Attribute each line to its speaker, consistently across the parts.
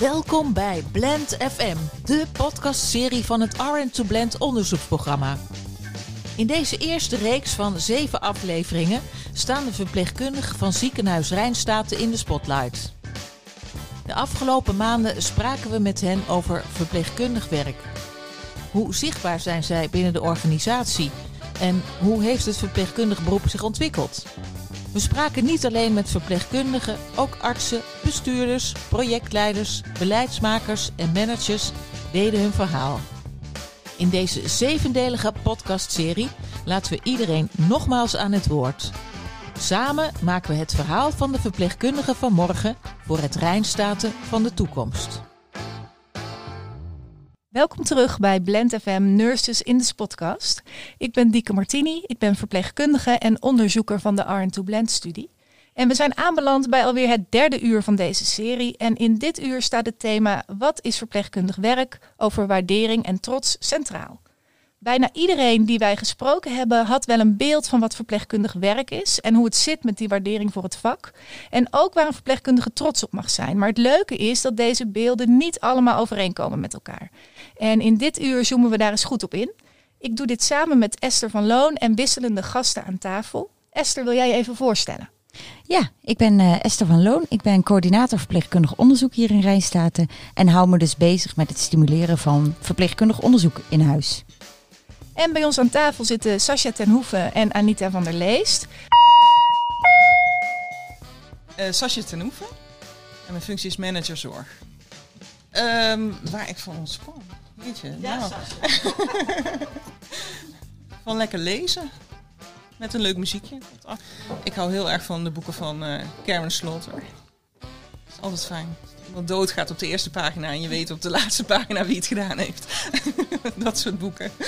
Speaker 1: Welkom bij Blend FM, de podcastserie van het RN2 Blend onderzoeksprogramma. In deze eerste reeks van zeven afleveringen staan de verpleegkundigen van ziekenhuis Rijnstaten in de spotlight. De afgelopen maanden spraken we met hen over verpleegkundig werk. Hoe zichtbaar zijn zij binnen de organisatie en hoe heeft het verpleegkundig beroep zich ontwikkeld? We spraken niet alleen met verpleegkundigen, ook artsen, bestuurders, projectleiders, beleidsmakers en managers deden hun verhaal. In deze zevendelige podcastserie laten we iedereen nogmaals aan het woord. Samen maken we het verhaal van de verpleegkundigen van morgen voor het Rijnstaten van de toekomst.
Speaker 2: Welkom terug bij Blend FM Nurses in de podcast. Ik ben Dieke Martini, ik ben verpleegkundige en onderzoeker van de RN2 Blend studie. En we zijn aanbeland bij alweer het derde uur van deze serie. En in dit uur staat het thema Wat is verpleegkundig werk over waardering en trots centraal. Bijna iedereen die wij gesproken hebben had wel een beeld van wat verpleegkundig werk is en hoe het zit met die waardering voor het vak. En ook waar een verpleegkundige trots op mag zijn. Maar het leuke is dat deze beelden niet allemaal overeenkomen met elkaar. En in dit uur zoomen we daar eens goed op in. Ik doe dit samen met Esther van Loon en wisselende gasten aan tafel. Esther, wil jij je even voorstellen?
Speaker 3: Ja, ik ben uh, Esther van Loon. Ik ben coördinator verpleegkundig onderzoek hier in Rijnstaten. En hou me dus bezig met het stimuleren van verpleegkundig onderzoek in huis.
Speaker 2: En bij ons aan tafel zitten Sascha ten Hoeven en Anita van der Leest.
Speaker 4: Uh, Sascha ten Hoeven. En mijn functie is manager zorg. Um, waar ik van ontspan. Weet je? Ja, nou. van lekker lezen. Met een leuk muziekje. Ik hou heel erg van de boeken van uh, Karen Slaughter. Dat is altijd fijn. Iemand doodgaat op de eerste pagina en je weet op de laatste pagina wie het gedaan heeft. dat soort boeken.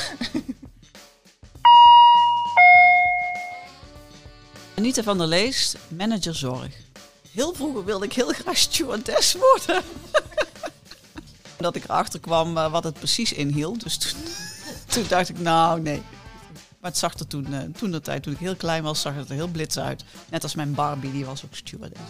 Speaker 5: Anita van der Leest, manager zorg. Heel vroeger wilde ik heel graag stewardess worden. Dat ik erachter kwam uh, wat het precies inhield. Dus toen, toen, dacht ik, nou nee. Maar het zag er toen, uh, toen de tijd, toen ik heel klein was, zag het er heel blits uit. Net als mijn Barbie, die was ook stewardess.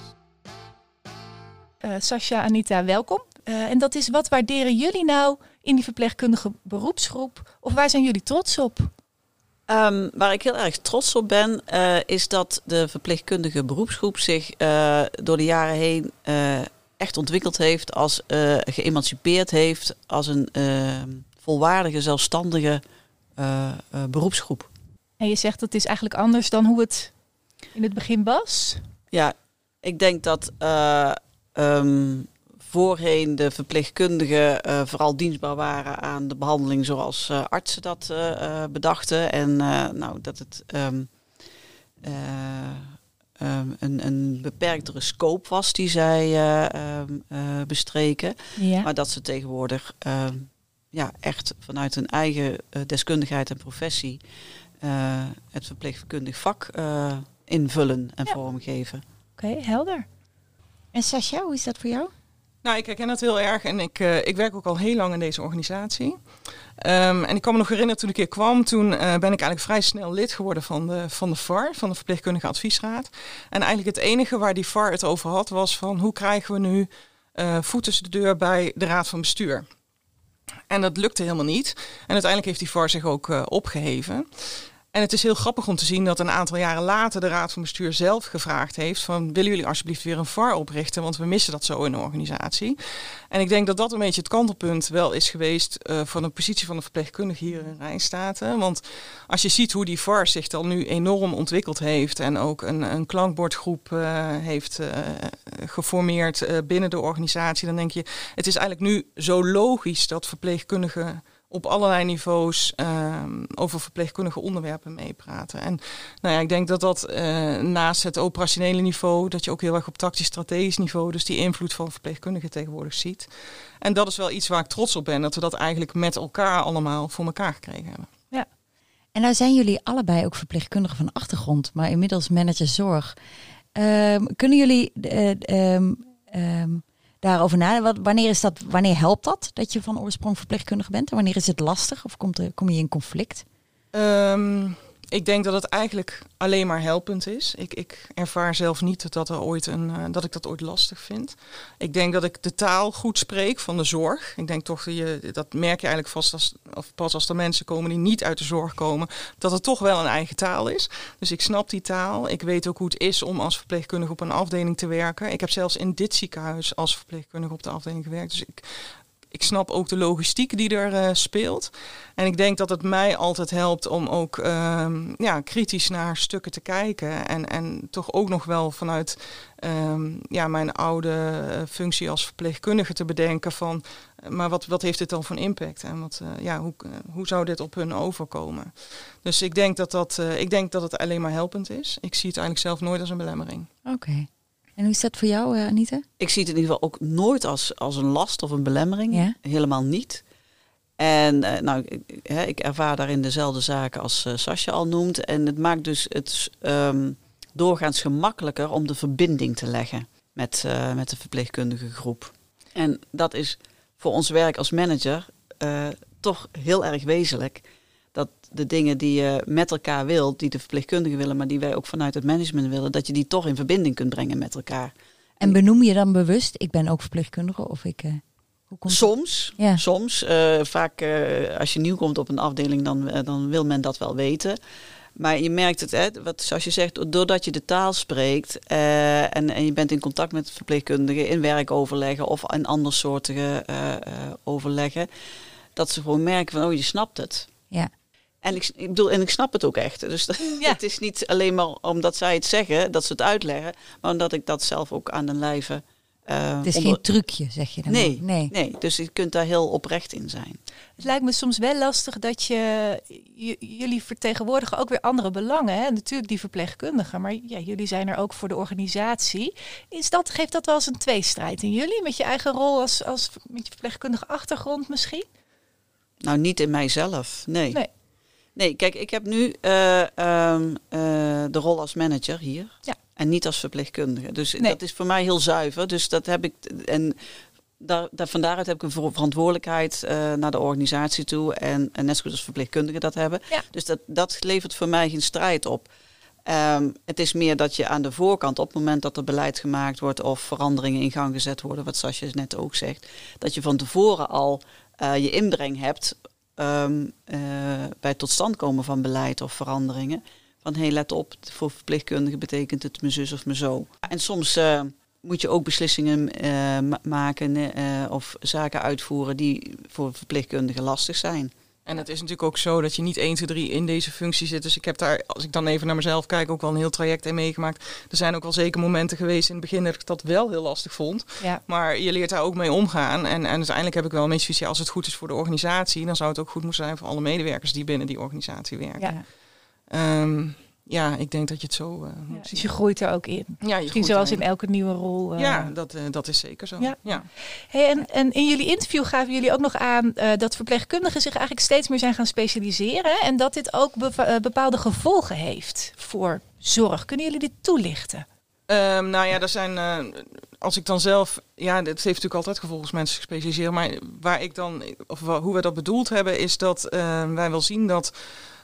Speaker 2: Uh, Sascha, Anita, welkom. en dat is, wat waarderen jullie nou in die verpleegkundige beroepsgroep? Of waar zijn jullie trots op?
Speaker 5: Um, waar ik heel erg trots op ben, uh, is dat de verpleegkundige beroepsgroep zich uh, door de jaren heen uh, echt ontwikkeld heeft, als geëmancipeerd heeft, als een volwaardige, zelfstandige beroepsgroep.
Speaker 2: En je zegt dat is eigenlijk anders dan hoe het in het begin was?
Speaker 5: Ja, ik denk dat um, voorheen de verpleegkundigen uh, vooral dienstbaar waren aan de behandeling zoals uh, artsen dat uh, bedachten. En nou, dat het um, um, een, een beperktere scope was die zij bestreken. Ja. Maar dat ze tegenwoordig ja, echt vanuit hun eigen deskundigheid en professie het verpleegkundig vak invullen en ja. vormgeven.
Speaker 2: Oké, okay, helder.
Speaker 3: En Sascha, hoe is dat voor jou?
Speaker 4: Nou, ik herken het heel erg en ik, uh, ik werk ook al heel lang in deze organisatie. Um, en ik kan me nog herinneren toen ik hier kwam, toen uh, ben ik eigenlijk vrij snel lid geworden van de, van de VAR, van de Verpleegkundige Adviesraad. En eigenlijk het enige waar die VAR het over had was van hoe krijgen we nu uh, voet tussen de deur bij de Raad van Bestuur. En dat lukte helemaal niet. En uiteindelijk heeft die VAR zich ook opgeheven. En het is heel grappig om te zien dat een aantal jaren later de Raad van Bestuur zelf gevraagd heeft van willen jullie alsjeblieft weer een VAR oprichten, want we missen dat zo in de organisatie. En ik denk dat dat een beetje het kantelpunt wel is geweest uh, van de positie van de verpleegkundige hier in Rijnstaten. Want als je ziet hoe die VAR zich dan nu enorm ontwikkeld heeft en ook een, een klankbordgroep uh, heeft uh, geformeerd binnen de organisatie, dan denk je het is eigenlijk nu zo logisch dat verpleegkundigen op allerlei niveaus uh, over verpleegkundige onderwerpen meepraten. En nou ja, ik denk dat dat uh, naast het operationele niveau, dat je ook heel erg op tactisch-strategisch niveau, dus die invloed van verpleegkundigen tegenwoordig ziet. En dat is wel iets waar ik trots op ben, dat we dat eigenlijk met elkaar allemaal voor elkaar gekregen hebben.
Speaker 3: Ja. En nou zijn jullie allebei ook verpleegkundigen van achtergrond, maar inmiddels manager zorg. Um, kunnen jullie uh, daarover na. Wanneer, is dat, wanneer helpt dat, dat je van oorsprong verpleegkundige bent? En wanneer is het lastig of komt er, kom je in conflict?
Speaker 4: Um, ik denk dat het eigenlijk alleen maar helpend is. Ik, ik ervaar zelf niet dat, er ooit een, uh, dat ik dat ooit lastig vind. Ik denk dat ik de taal goed spreek van de zorg. Ik denk toch, je, dat merk je eigenlijk vast als, of pas als er mensen komen die niet uit de zorg komen, dat het toch wel een eigen taal is. Dus ik snap die taal. Ik weet ook hoe het is om als verpleegkundige op een afdeling te werken. Ik heb zelfs in dit ziekenhuis als verpleegkundige op de afdeling gewerkt. Dus ik ik snap ook de logistiek die er uh, speelt. En ik denk dat het mij altijd helpt om ook um, ja, kritisch naar stukken te kijken. En, en toch ook nog wel vanuit um, ja, mijn oude uh, functie als verpleegkundige te bedenken van... Uh, maar wat, wat heeft dit dan voor impact? En wat, ja, hoe, hoe zou dit op hun overkomen? Dus ik denk dat, dat, ik denk dat het alleen maar helpend is. Ik zie het eigenlijk zelf nooit als een belemmering.
Speaker 3: Oké. En hoe is dat voor jou, uh, Anita?
Speaker 5: Ik zie het in ieder geval ook nooit als, als een last of een belemmering.
Speaker 3: Ja?
Speaker 5: Helemaal niet. En uh, nou, ik, hè, ik ervaar daarin dezelfde zaken als uh, Sascha al noemt. En het maakt dus het um, doorgaans gemakkelijker om de verbinding te leggen met, uh, met de verpleegkundige groep. En dat is voor ons werk als manager toch heel erg wezenlijk dat de dingen die je met elkaar wilt, die de verpleegkundigen willen, maar die wij ook vanuit het management willen, dat je die toch in verbinding kunt brengen met elkaar.
Speaker 3: En benoem je dan bewust, ik ben ook verpleegkundige of ik... Uh,
Speaker 5: hoe komt soms, ja. soms. Uh, vaak uh, als je nieuw komt op een afdeling, dan, dan wil men dat wel weten. Maar je merkt het, hè, wat, zoals je zegt, doordat je de taal spreekt en, en je bent in contact met verpleegkundigen in werkoverleggen of in andersoortige overleggen, dat ze gewoon merken van, oh, je snapt het.
Speaker 3: Ja.
Speaker 5: En ik, ik, bedoel, en ik snap het ook echt. Dus ja. het is niet alleen maar omdat zij het zeggen, dat ze het uitleggen, maar omdat ik dat zelf ook aan de lijve.
Speaker 3: Uh, het is onder... geen trucje, zeg je dan?
Speaker 5: Nee, nee, nee. Dus je kunt daar heel oprecht in zijn.
Speaker 2: Het lijkt me soms wel lastig dat je, jullie vertegenwoordigen ook weer andere belangen. Hè? Natuurlijk die verpleegkundigen, maar ja, jullie zijn er ook voor de organisatie. Is dat, geeft dat wel eens een tweestrijd in jullie? Met je eigen rol als, als met je verpleegkundige achtergrond misschien?
Speaker 5: Nou, niet in mijzelf, nee.
Speaker 2: nee.
Speaker 5: Nee, kijk, ik heb nu uh, um, uh, de rol als manager hier.
Speaker 2: Ja.
Speaker 5: En niet als verpleegkundige. Dus nee. dat is voor mij heel zuiver. Dus dat heb ik. En daar, daar, van daaruit heb ik een verantwoordelijkheid uh, naar de organisatie toe. En, en net zo goed als verpleegkundigen dat hebben.
Speaker 2: Ja.
Speaker 5: Dus dat, dat levert voor mij geen strijd op. Um, het is meer dat je aan de voorkant, op het moment dat er beleid gemaakt wordt of veranderingen in gang gezet worden, wat Sasje net ook zegt, dat je van tevoren al uh, je inbreng hebt um, uh, bij het tot stand komen van beleid of veranderingen. Van hé, hey, let op, voor verpleegkundigen betekent het mijn zus of mijn zo. En soms uh, moet je ook beslissingen uh, maken of zaken uitvoeren die voor verpleegkundigen lastig zijn.
Speaker 4: En het is natuurlijk ook zo dat je niet 1, 2, 3 in deze functie zit. Dus ik heb daar, als ik dan even naar mezelf kijk, ook wel een heel traject in meegemaakt. Er zijn ook wel zeker momenten geweest in het begin dat ik dat wel heel lastig vond.
Speaker 2: Ja.
Speaker 4: Maar je leert daar ook mee omgaan. En, en uiteindelijk heb ik wel een beetje visie, als het goed is voor de organisatie, dan zou het ook goed moeten zijn voor alle medewerkers die binnen die organisatie werken.
Speaker 2: Ja.
Speaker 4: Um, ja, ik denk dat je het zo uh,
Speaker 2: ja, Dus je groeit er ook in.
Speaker 4: Ja, je
Speaker 2: Misschien zoals in elke nieuwe rol.
Speaker 4: Uh, ja, dat, uh, dat is zeker zo.
Speaker 2: Ja.
Speaker 4: ja.
Speaker 2: Hey, en, en in jullie interview gaven jullie ook nog aan dat verpleegkundigen zich eigenlijk steeds meer zijn gaan specialiseren. En dat dit ook be bepaalde gevolgen heeft voor zorg. Kunnen jullie dit toelichten?
Speaker 4: Um, nou ja, er zijn, als ik dan zelf, ja, het heeft natuurlijk altijd gevolgen als mensen gespecialiseerd. Maar waar ik dan, of hoe we dat bedoeld hebben, is dat wij wel zien dat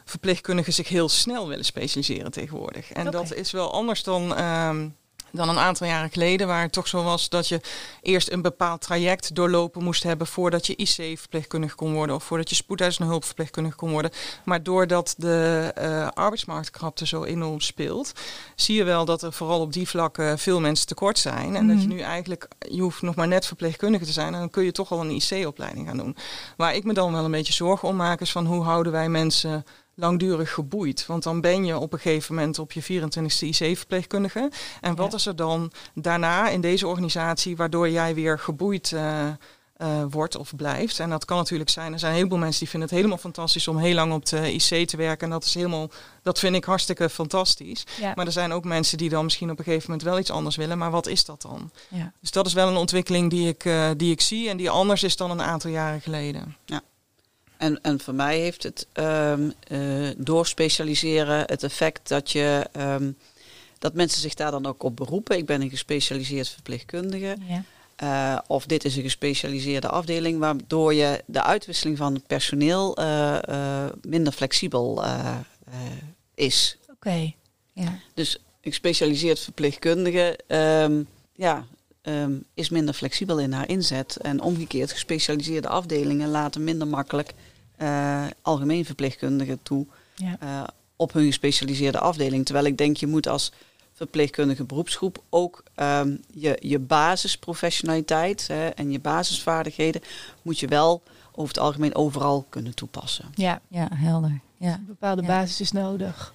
Speaker 4: verpleegkundigen zich heel snel willen specialiseren tegenwoordig. En okay. dat is wel anders dan, um, dan een aantal jaren geleden, waar het toch zo was dat je eerst een bepaald traject doorlopen moest hebben voordat je IC-verpleegkundige kon worden of voordat je spoedeisende hulpverpleegkundige kon worden. Maar doordat de uh, arbeidsmarktkrapte zo enorm speelt, zie je wel dat er vooral op die vlakken veel mensen tekort zijn. En mm. dat je nu eigenlijk, je hoeft nog maar net verpleegkundige te zijn en dan kun je toch al een IC-opleiding gaan doen. Waar ik me dan wel een beetje zorgen om maak is van hoe houden wij mensen langdurig geboeid. Want dan ben je op een gegeven moment op je 24e IC-verpleegkundige. En wat ja. is er dan daarna in deze organisatie waardoor jij weer geboeid uh, uh, wordt of blijft? En dat kan natuurlijk zijn, er zijn een heleboel mensen die vinden het helemaal fantastisch om heel lang op de IC te werken. En dat is helemaal, dat vind ik hartstikke fantastisch.
Speaker 2: Ja.
Speaker 4: Maar er zijn ook mensen die dan misschien op een gegeven moment wel iets anders willen. Maar wat is dat dan?
Speaker 2: Ja.
Speaker 4: Dus dat is wel een ontwikkeling die ik, uh, die ik zie en die anders is dan een aantal jaren geleden.
Speaker 5: Ja. En, en voor mij heeft het um, uh, doorspecialiseren het effect dat, je, um, dat mensen zich daar dan ook op beroepen. Ik ben een gespecialiseerd verpleegkundige.
Speaker 2: Ja.
Speaker 5: Uh, of dit is een gespecialiseerde afdeling, waardoor je de uitwisseling van het personeel uh, minder flexibel is.
Speaker 2: Oké.
Speaker 3: Ja.
Speaker 5: Dus een gespecialiseerd verpleegkundige ehm, ja, ehm, is minder flexibel in haar inzet. En omgekeerd, gespecialiseerde afdelingen laten minder makkelijk eh, algemeen verpleegkundigen toe
Speaker 2: Ja.
Speaker 5: eh, op hun gespecialiseerde afdeling. Terwijl ik denk, je moet als verpleegkundige beroepsgroep ook ehm, je, je basisprofessionaliteit hè, en je basisvaardigheden moet je wel over het algemeen overal kunnen toepassen.
Speaker 2: Ja,
Speaker 3: ja, helder. Ja.
Speaker 2: een bepaalde
Speaker 3: Ja.
Speaker 2: basis is nodig.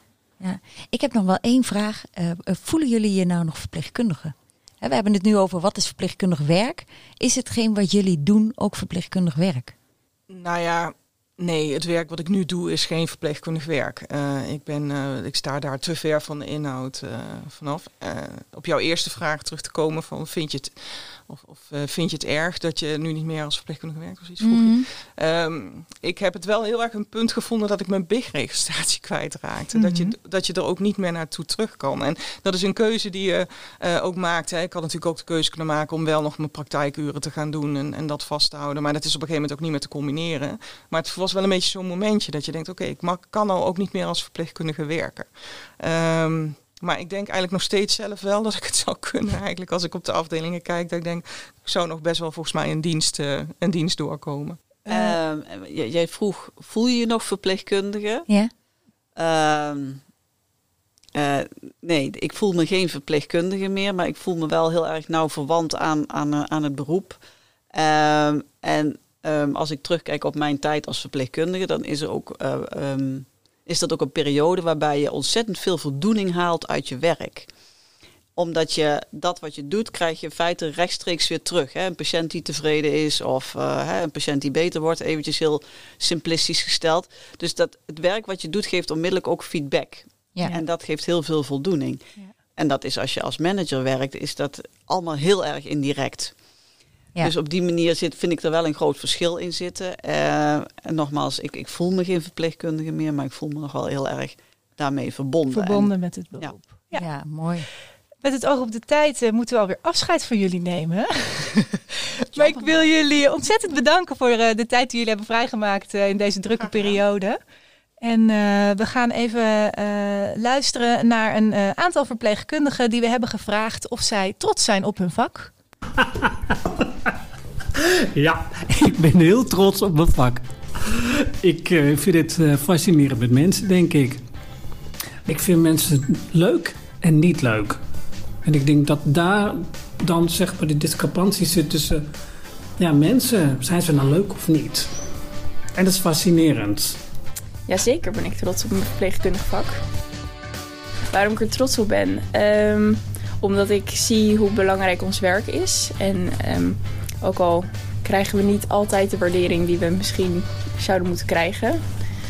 Speaker 3: Ik heb nog wel één vraag. Eh, voelen jullie je nou nog verpleegkundige? Hè, we hebben het nu over wat is verpleegkundig werk. Is hetgeen wat jullie doen ook verpleegkundig werk?
Speaker 4: Nou ja, nee, het werk wat ik nu doe is geen verpleegkundig werk. Eh, ik, ben, eh, ik sta daar te ver van de inhoud eh, vanaf. Op jouw eerste vraag terug te komen van vind je het, of, of eh, vind je het erg dat je nu niet meer als verpleegkundige werkt of iets vroeg je.
Speaker 3: Mhm.
Speaker 4: Ehm, ik heb het wel heel erg een punt gevonden dat ik mijn BIG-registratie kwijtraakte. dat, je,
Speaker 2: Mhm.
Speaker 4: dat je er ook niet meer naartoe terug kan. En dat is een keuze die je eh, ook maakt. Hè. Ik had natuurlijk ook de keuze kunnen maken om wel nog mijn praktijkuren te gaan doen en, en dat vast te houden. Maar dat is op een gegeven moment ook niet meer te combineren. Maar het was wel een beetje zo'n momentje dat je denkt, oké, ik mag, kan nou ook niet meer als verpleegkundige werken. Ehm, maar ik denk eigenlijk nog steeds zelf wel dat ik het zou kunnen. Eigenlijk als ik op de afdelingen kijk, dat ik denk, ik zou nog best wel volgens mij een dienst, eh, een dienst doorkomen.
Speaker 2: Eh,
Speaker 5: Ehm, jij vroeg, voel je je nog verpleegkundige?
Speaker 3: Ja?
Speaker 5: Ehm, eh, nee, ik voel me geen verpleegkundige meer, maar ik voel me wel heel erg nauw verwant aan, aan, eh, aan het beroep. Ehm, en ehm, als ik terugkijk op mijn tijd als verpleegkundige, dan is, er ook, eh, ehm, is dat ook een periode waarbij je ontzettend veel voldoening haalt uit je werk omdat je dat wat je doet, krijg je in feite rechtstreeks weer terug. Hè? Een patiënt die tevreden is of eh, hè, een patiënt die beter wordt, eventjes heel simplistisch gesteld. Dus dat, het werk wat je doet geeft onmiddellijk ook feedback.
Speaker 3: Ja.
Speaker 5: En dat geeft heel veel voldoening.
Speaker 2: Ja.
Speaker 5: En dat is als je als manager werkt, is dat allemaal heel erg indirect.
Speaker 3: Ja.
Speaker 5: Dus op die manier zit, vind ik er wel een groot verschil in zitten. Eh, en nogmaals, ik, ik voel me geen verpleegkundige meer, maar ik voel me nog wel heel erg daarmee verbonden.
Speaker 2: verbonden met het beroep.
Speaker 3: Ja.
Speaker 2: Ja.
Speaker 3: mooi.
Speaker 2: Met het oog op de tijd eh, moeten we alweer afscheid van jullie nemen. maar ik wil jullie ontzettend bedanken voor eh, de tijd die jullie hebben vrijgemaakt eh, in deze drukke periode. En eh, we gaan even eh, luisteren naar een eh, aantal verpleegkundigen die we hebben gevraagd of zij trots zijn op hun vak.
Speaker 6: Ja, ik ben heel trots op mijn vak. Ik eh, vind het eh, fascinerend met mensen, denk ik. Ik vind mensen leuk en niet leuk. En ik denk dat daar dan zeg maar de discrepantie zit tussen... Ja, mensen, zijn ze nou leuk of niet? En dat is fascinerend.
Speaker 7: Jazeker ben ik trots op mijn verpleegkundig vak. Waarom ik er trots op ben? Ehm, omdat ik zie hoe belangrijk ons werk is. En ehm, ook al krijgen we niet altijd de waardering die we misschien zouden moeten krijgen,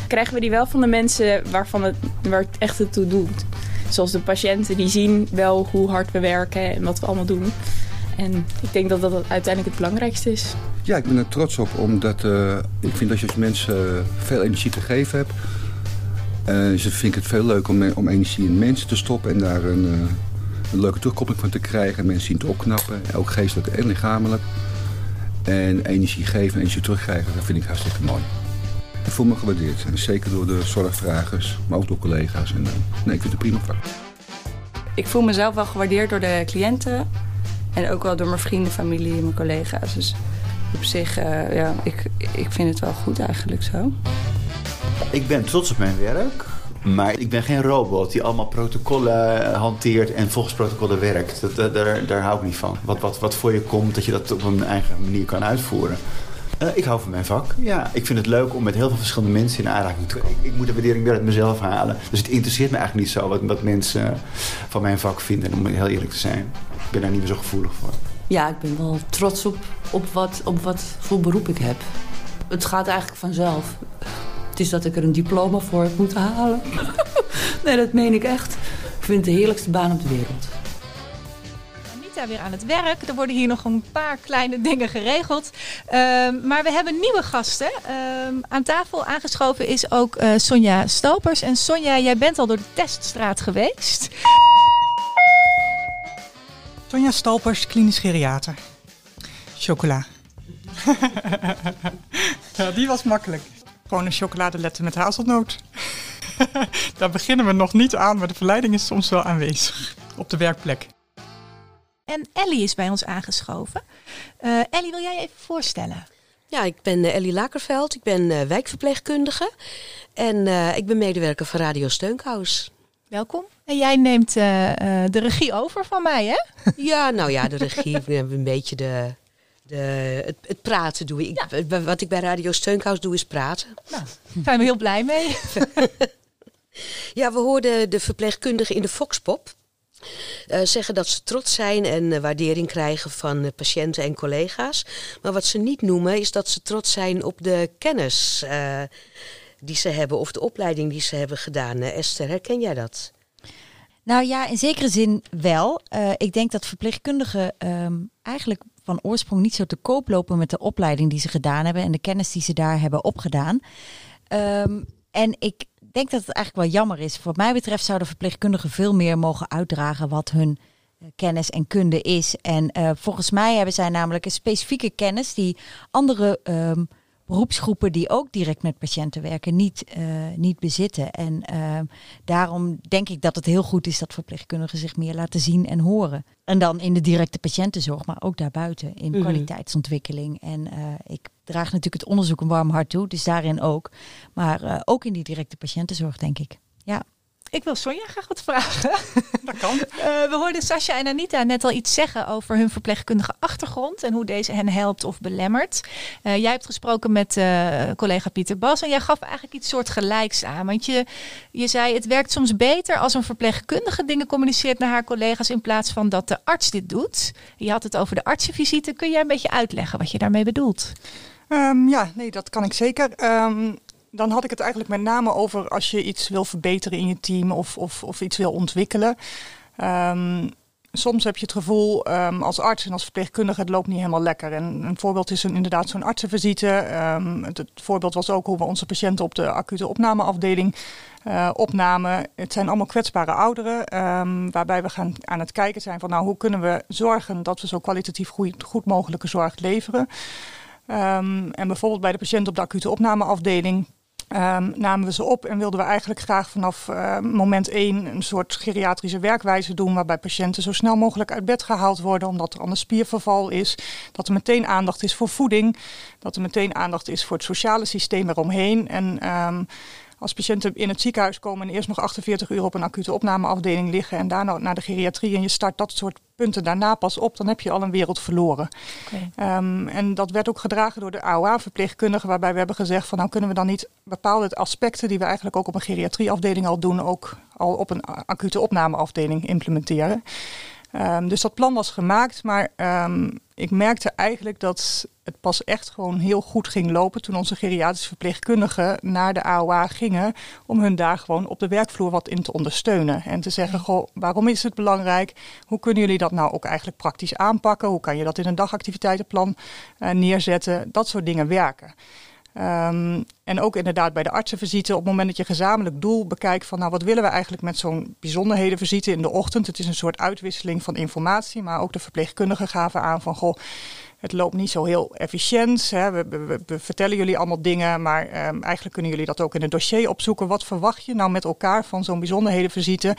Speaker 7: krijgen we die wel van de mensen waarvan het, waar het echt het toe doet. Zoals de patiënten, die zien wel hoe hard we werken en wat we allemaal doen. En ik denk dat dat uiteindelijk het belangrijkste is.
Speaker 8: Ja, ik ben er trots op, omdat eh, ik vind dat je als mensen eh, veel energie te geven hebt. eh, dus vind ik het veel leuk om, om energie in mensen te stoppen en daar een, eh, een leuke terugkoppeling van te krijgen. Mensen zien te opknappen, ook geestelijk en lichamelijk. En energie geven en energie terugkrijgen, dat vind ik hartstikke mooi. Ik voel me gewaardeerd, en zeker door de zorgvragers, maar ook door collega's. En, eh, nee, ik vind het een prima vak.
Speaker 9: Ik voel mezelf wel gewaardeerd door de cliënten. En ook wel door mijn vrienden, familie en mijn collega's. Dus op zich, eh, ja, ik, ik vind het wel goed eigenlijk zo.
Speaker 10: Ik ben trots op mijn werk. Maar ik ben geen robot die allemaal protocollen eh, hanteert en volgens protocollen werkt. Dat, daar, daar hou ik niet van. Wat, wat, wat voor je komt, dat je dat op een eigen manier kan uitvoeren. Eh, ik hou van mijn vak. Ja, ik vind het leuk om met heel veel verschillende mensen in aanraking te komen. Ik, ik moet de waardering weer uit mezelf halen. Dus het interesseert me eigenlijk niet zo wat, wat mensen van mijn vak vinden, om heel eerlijk te zijn. Ik ben daar niet meer zo gevoelig voor.
Speaker 11: Ja, ik ben wel trots op, op, wat, op wat voor beroep ik heb. Het gaat eigenlijk vanzelf. Het is dat ik er een diploma voor heb moeten halen. nee, dat meen ik echt. Ik vind het de heerlijkste baan op de wereld.
Speaker 2: Anita weer aan het werk. Er worden hier nog een paar kleine dingen geregeld. Ehm, maar we hebben nieuwe gasten. Ehm, aan tafel aangeschoven is ook eh, Sonja Stopers. En Sonja, jij bent al door de teststraat geweest.
Speaker 12: Sonja Stalpers, klinisch geriater. Chocola. ja, die was makkelijk. Gewoon een chocoladeletter met hazelnoot. Daar beginnen we nog niet aan, maar de verleiding is soms wel aanwezig op de werkplek.
Speaker 2: En Ellie is bij ons aangeschoven. Uh, Ellie, wil jij je even voorstellen?
Speaker 13: Ja, ik ben Ellie Lakerveld. Ik ben uh, wijkverpleegkundige. En uh, ik ben medewerker van Radio Steunkous.
Speaker 2: Welkom. En jij neemt de regie over van mij, hè?
Speaker 13: Ja, nou ja, de regie. een beetje de, de, het, het praten doe ik. Ja. Wat ik bij Radio Steunkous doe is praten.
Speaker 2: Nou, daar zijn we heel blij mee.
Speaker 13: ja, we hoorden de verpleegkundige in de Foxpop. Uh, zeggen dat ze trots zijn en uh, waardering krijgen van uh, patiënten en collega's. Maar wat ze niet noemen is dat ze trots zijn op de kennis die ze hebben of de opleiding die ze hebben gedaan. Esther, herken jij dat?
Speaker 3: Nou ja, in zekere zin wel. ik denk dat verpleegkundigen um, eigenlijk van oorsprong niet zo te koop lopen met de opleiding die ze gedaan hebben en de kennis die ze daar hebben opgedaan. Um, en ik denk dat het eigenlijk wel jammer is. Wat mij betreft zouden verpleegkundigen veel meer mogen uitdragen wat hun eh, kennis en kunde is. En uh, volgens mij hebben zij namelijk een specifieke kennis die andere um, beroepsgroepen die ook direct met patiënten werken niet, uh, niet bezitten. En uh, daarom denk ik dat het heel goed is dat verpleegkundigen zich meer laten zien en horen. En dan in de directe patiëntenzorg, maar ook daarbuiten in mm -hmm. kwaliteitsontwikkeling. En uh, ik draag natuurlijk het onderzoek een warm hart toe, dus daarin ook. Maar ook in die directe patiëntenzorg, denk ik. Ja.
Speaker 2: Ik wil Sonja graag wat vragen.
Speaker 12: Dat kan. Uh,
Speaker 2: we hoorden Sascha en Anita net al iets zeggen over hun verpleegkundige achtergrond en hoe deze hen helpt of belemmert. Uh, jij hebt gesproken met uh, collega Pieter Bas en jij gaf eigenlijk iets soortgelijks aan. Want je, je zei het werkt soms beter als een verpleegkundige dingen communiceert naar haar collega's in plaats van dat de arts dit doet. Je had het over de artsenvisite. Kun jij een beetje uitleggen wat je daarmee bedoelt?
Speaker 12: Um, ja, nee, dat kan ik zeker. Um, dan had ik het eigenlijk met name over als je iets wil verbeteren in je team of, of, of iets wil ontwikkelen. Um, soms heb je het gevoel um, als arts en als verpleegkundige, het loopt niet helemaal lekker. En een voorbeeld is een, inderdaad zo'n artsenvisite. Um, het, voorbeeld was ook hoe we onze patiënten op de acute opnameafdeling uh, opnamen. Het zijn allemaal kwetsbare ouderen, waarbij we gaan aan het kijken zijn van nou, hoe kunnen we zorgen dat we zo kwalitatief goed, goed mogelijke zorg leveren. en bijvoorbeeld bij de patiënt op de acute opnameafdeling Um, namen we ze op en wilden we eigenlijk graag vanaf uh, moment één een soort geriatrische werkwijze doen, waarbij patiënten zo snel mogelijk uit bed gehaald worden, omdat er anders spierverval is. Dat er meteen aandacht is voor voeding, dat er meteen aandacht is voor het sociale systeem eromheen. En um, als patiënten in het ziekenhuis komen en eerst nog 48 uur op een acute opnameafdeling liggen en daarna naar de geriatrie en je start dat soort punten daarna pas op, dan heb je al een wereld verloren. Okay. Um, en dat werd ook gedragen door de AOA-verpleegkundigen, waarbij we hebben gezegd van nou kunnen we dan niet bepaalde aspecten die we eigenlijk ook op een geriatrieafdeling al doen, ook al op een acute opnameafdeling implementeren. Um, dus dat plan was gemaakt, maar um, ik merkte eigenlijk dat het pas echt gewoon heel goed ging lopen toen onze geriatrische verpleegkundigen naar de AOA gingen om hun daar gewoon op de werkvloer wat in te ondersteunen. En te zeggen, goh, waarom is het belangrijk? Hoe kunnen jullie dat nou ook eigenlijk praktisch aanpakken? Hoe kan je dat in een dagactiviteitenplan uh, neerzetten? Dat soort dingen werken. Um, en ook inderdaad bij de artsenvisite, op het moment dat je gezamenlijk doel bekijkt van nou wat willen we eigenlijk met zo'n bijzonderhedenvisite in de ochtend. Het is een soort uitwisseling van informatie, maar ook de verpleegkundigen gaven aan van goh, het loopt niet zo heel efficiënt. Hè. We, vertellen jullie allemaal dingen, maar um, eigenlijk kunnen jullie dat ook in het dossier opzoeken. Wat verwacht je nou met elkaar van zo'n bijzonderhedenvisite?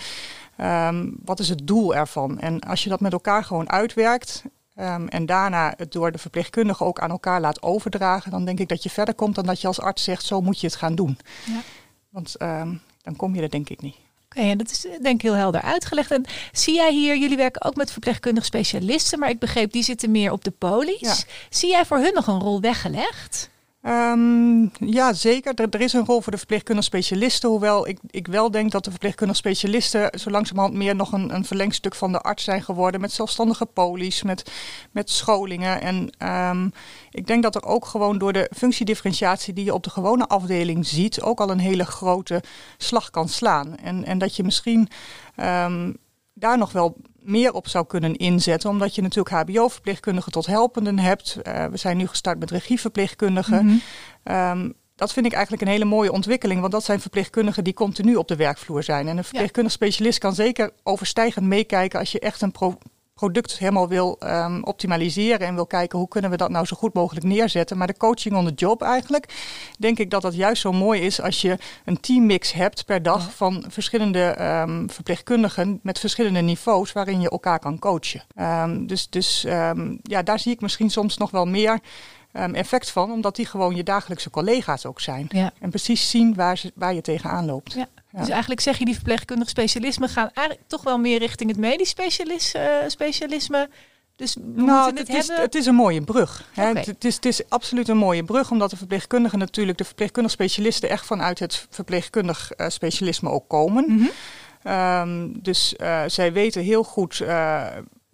Speaker 12: Um, wat is het doel ervan? En als je dat met elkaar gewoon uitwerkt, Um, en daarna het door de verpleegkundige ook aan elkaar laat overdragen, dan denk ik dat je verder komt dan dat je als arts zegt, zo moet je het gaan doen. Ja. Want um, dan kom je er denk ik niet.
Speaker 2: Oké, okay, en dat is denk ik heel helder uitgelegd. En zie jij hier, jullie werken ook met verpleegkundige specialisten, maar ik begreep die zitten meer op de polies. Ja. Zie jij voor hun nog een rol weggelegd?
Speaker 12: Um, ja, zeker. Er, is een rol voor de verpleegkundige specialisten. Hoewel ik, ik wel denk dat de verpleegkundige specialisten zo langzamerhand meer nog een, een verlengstuk van de arts zijn geworden. Met zelfstandige polies, met, met scholingen. En um, ik denk dat er ook gewoon door de functiedifferentiatie die je op de gewone afdeling ziet, ook al een hele grote slag kan slaan. En, en dat je misschien um, daar nog wel meer op zou kunnen inzetten. Omdat je natuurlijk HBO-verpleegkundigen tot helpenden hebt. Uh, we zijn nu gestart met regieverpleegkundigen. Mm -hmm. um, dat vind ik eigenlijk een hele mooie ontwikkeling. Want dat zijn verpleegkundigen die continu op de werkvloer zijn. En een verpleegkundig specialist kan zeker overstijgend meekijken als je echt een pro product helemaal wil ehm, optimaliseren en wil kijken hoe kunnen we dat nou zo goed mogelijk neerzetten. Maar de coaching on the job eigenlijk, denk ik dat dat juist zo mooi is als je een teammix hebt per dag van verschillende ehm, verpleegkundigen met verschillende niveaus waarin je elkaar kan coachen. Ehm, dus dus ja, daar zie ik misschien soms nog wel meer effect van, omdat die gewoon je dagelijkse collega's ook zijn. En precies zien waar, ze, waar je tegenaan loopt.
Speaker 2: Ja. Dus eigenlijk zeg je die verpleegkundig specialisme gaan eigenlijk toch wel meer richting het medisch specialis, uh, specialisme. Dus
Speaker 12: nou, het, het, is, het, is, een mooie brug. Hè. Het, is, het, is, absoluut een mooie brug, omdat de verpleegkundigen natuurlijk, de verpleegkundig specialisten, echt vanuit het verpleegkundig uh, specialisme ook komen. Mm -hmm. dus uh, zij weten heel goed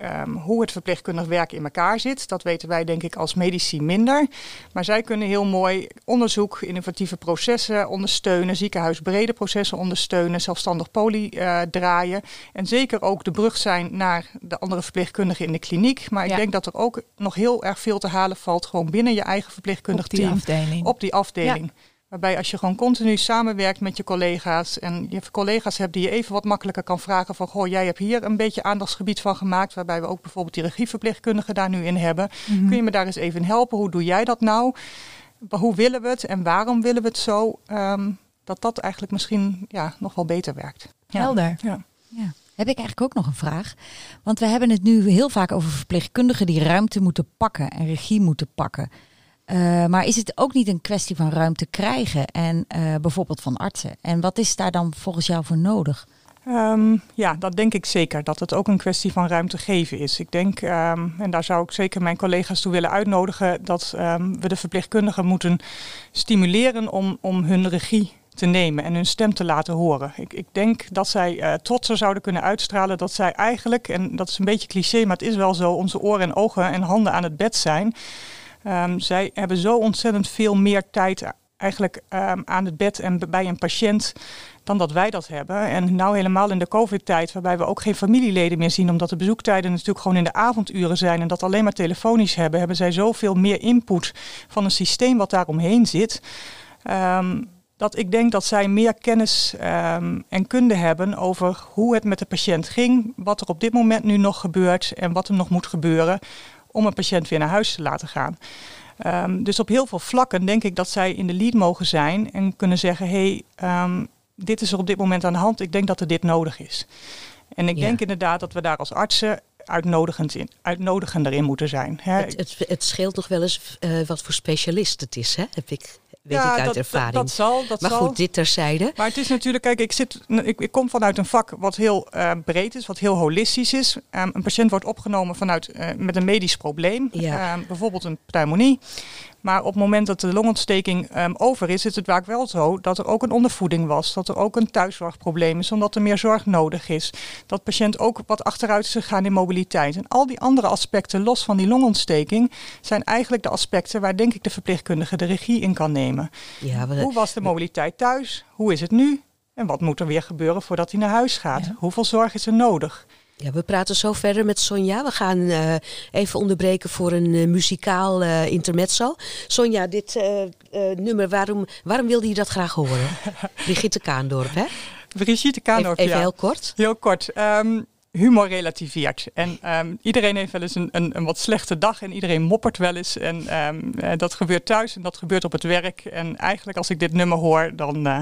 Speaker 12: Um, hoe het verpleegkundig werk in elkaar zit. Dat weten wij denk ik als medici minder. Maar zij kunnen heel mooi onderzoek, innovatieve processen ondersteunen, ziekenhuisbrede processen ondersteunen, zelfstandig poli uh, draaien. En zeker ook de brug zijn naar de andere verpleegkundigen in de kliniek. Maar ik denk dat er ook nog heel erg veel te halen valt gewoon binnen je eigen verpleegkundig
Speaker 2: op
Speaker 12: team.
Speaker 2: Afdeling.
Speaker 12: Op die afdeling. Ja. Waarbij als je gewoon continu samenwerkt met je collega's en je collega's hebt die je even wat makkelijker kan vragen van goh, jij hebt hier een beetje aandachtsgebied van gemaakt, waarbij we ook bijvoorbeeld die regieverpleegkundigen daar nu in hebben. Mhm. Kun je me daar eens even helpen? Hoe doe jij dat nou? Hoe willen we het en waarom willen we het zo? Um, dat dat eigenlijk misschien ja, nog wel beter werkt.
Speaker 2: Ja. Helder.
Speaker 3: Ja. ja. Heb ik eigenlijk ook nog een vraag? Want we hebben het nu heel vaak over verpleegkundigen die ruimte moeten pakken en regie moeten pakken. Uh, maar is het ook niet een kwestie van ruimte krijgen en uh, bijvoorbeeld van artsen? En wat is daar dan volgens jou voor nodig?
Speaker 12: Um, ja, dat denk ik zeker. Dat het ook een kwestie van ruimte geven is. Ik denk, um, en daar zou ik zeker mijn collega's toe willen uitnodigen, dat um, we de verpleegkundigen moeten stimuleren om, om hun regie te nemen en hun stem te laten horen. Ik, ik denk dat zij uh, trotser zouden kunnen uitstralen dat zij eigenlijk, en dat is een beetje cliché, maar het is wel zo, onze oren en ogen en handen aan het bed zijn. Um, zij hebben zo ontzettend veel meer tijd eigenlijk um, aan het bed en bij een patiënt dan dat wij dat hebben. En nou helemaal in de COVID-tijd, waarbij we ook geen familieleden meer zien, omdat de bezoektijden natuurlijk gewoon in de avonduren zijn en dat alleen maar telefonisch hebben, hebben zij zoveel meer input van een systeem wat daaromheen zit. Um, dat ik denk dat zij meer kennis en kunde hebben over hoe het met de patiënt ging, wat er op dit moment nu nog gebeurt en wat er nog moet gebeuren om een patiënt weer naar huis te laten gaan. Um, dus op heel veel vlakken denk ik dat zij in de lead mogen zijn en kunnen zeggen: hé, hey, um, dit is er op dit moment aan de hand, ik denk dat er dit nodig is. En ik ja. denk inderdaad dat we daar als artsen uitnodigend in, uitnodigender in moeten zijn. Hè.
Speaker 13: Het, het, het scheelt nog wel eens uh, wat voor specialist het is, hè? heb ik weet ja, ik uit
Speaker 12: dat,
Speaker 13: ervaring.
Speaker 12: Dat, dat zal, dat
Speaker 13: maar
Speaker 12: zal.
Speaker 13: goed, dit terzijde.
Speaker 12: Maar het is natuurlijk, kijk, ik, zit, ik, ik kom vanuit een vak wat heel uh, breed is, wat heel holistisch is. Um, een patiënt wordt opgenomen vanuit, uh, met een medisch probleem,
Speaker 13: ja.
Speaker 12: um, bijvoorbeeld een pneumonie. Maar op het moment dat de longontsteking um, over is, is het vaak wel zo dat er ook een ondervoeding was. Dat er ook een thuiszorgprobleem is, omdat er meer zorg nodig is. Dat de patiënt ook wat achteruit is gegaan in mobiliteit. En al die andere aspecten, los van die longontsteking, zijn eigenlijk de aspecten waar denk ik de verpleegkundige de regie in kan nemen.
Speaker 13: Ja,
Speaker 12: Hoe was de mobiliteit thuis? Hoe is het nu? En wat moet er weer gebeuren voordat hij naar huis gaat? Ja. Hoeveel zorg is er nodig?
Speaker 13: Ja, we praten zo verder met Sonja. We gaan uh, even onderbreken voor een uh, muzikaal uh, intermezzo. Sonja, dit nummer, waarom, waarom wilde je dat graag horen? Brigitte Kaandorp, hè?
Speaker 12: Brigitte Kaandorp,
Speaker 13: Even, even
Speaker 12: ja.
Speaker 13: heel kort.
Speaker 12: Heel kort. Um, humor relativeert. En um, iedereen heeft wel eens een, een, een, wat slechte dag en iedereen moppert wel eens. En um, uh, dat gebeurt thuis en dat gebeurt op het werk. En eigenlijk als ik dit nummer hoor, dan uh,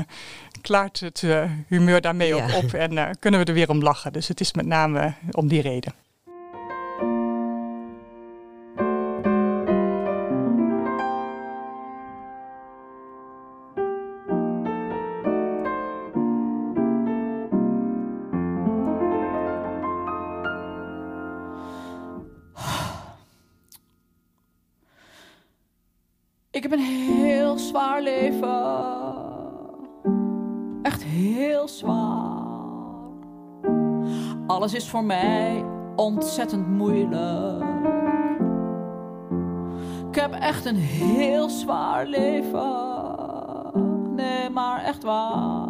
Speaker 12: klaart het uh, humeur daarmee ja. ook op en kunnen we er weer om lachen. Dus het is met name om die reden.
Speaker 14: Ik heb een heel zwaar leven. Echt heel zwaar. Alles is voor mij ontzettend moeilijk. Ik heb echt een heel zwaar leven. Nee, maar echt waar.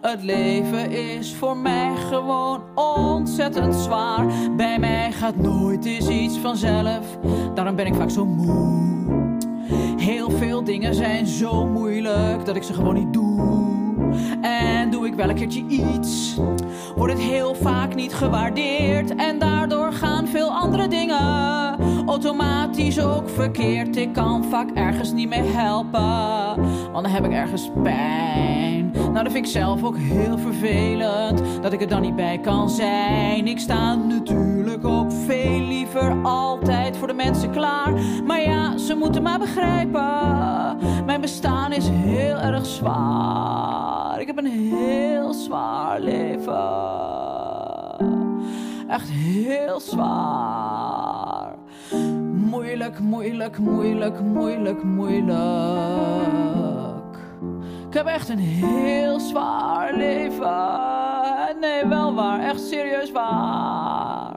Speaker 14: Het leven is voor mij gewoon ontzettend zwaar. Bij mij gaat nooit eens iets vanzelf. Daarom ben ik vaak zo moe. Veel dingen zijn zo moeilijk dat ik ze gewoon niet doe. En doe ik wel een keertje iets, wordt het heel vaak niet gewaardeerd. En daardoor gaan veel andere dingen automatisch ook verkeerd. Ik kan vaak ergens niet meer helpen, want dan heb ik ergens pijn. Nou, dat vind ik zelf ook heel vervelend, dat ik er dan niet bij kan zijn. Ik sta natuurlijk ook veel liever altijd voor de mensen klaar. Maar ja, ze moeten maar begrijpen, mijn bestaan is heel erg zwaar. Ik heb een heel zwaar leven. Echt heel zwaar. Moeilijk, moeilijk, moeilijk, moeilijk, moeilijk. Ik heb echt een heel zwaar leven. Nee, wel waar, echt serieus waar.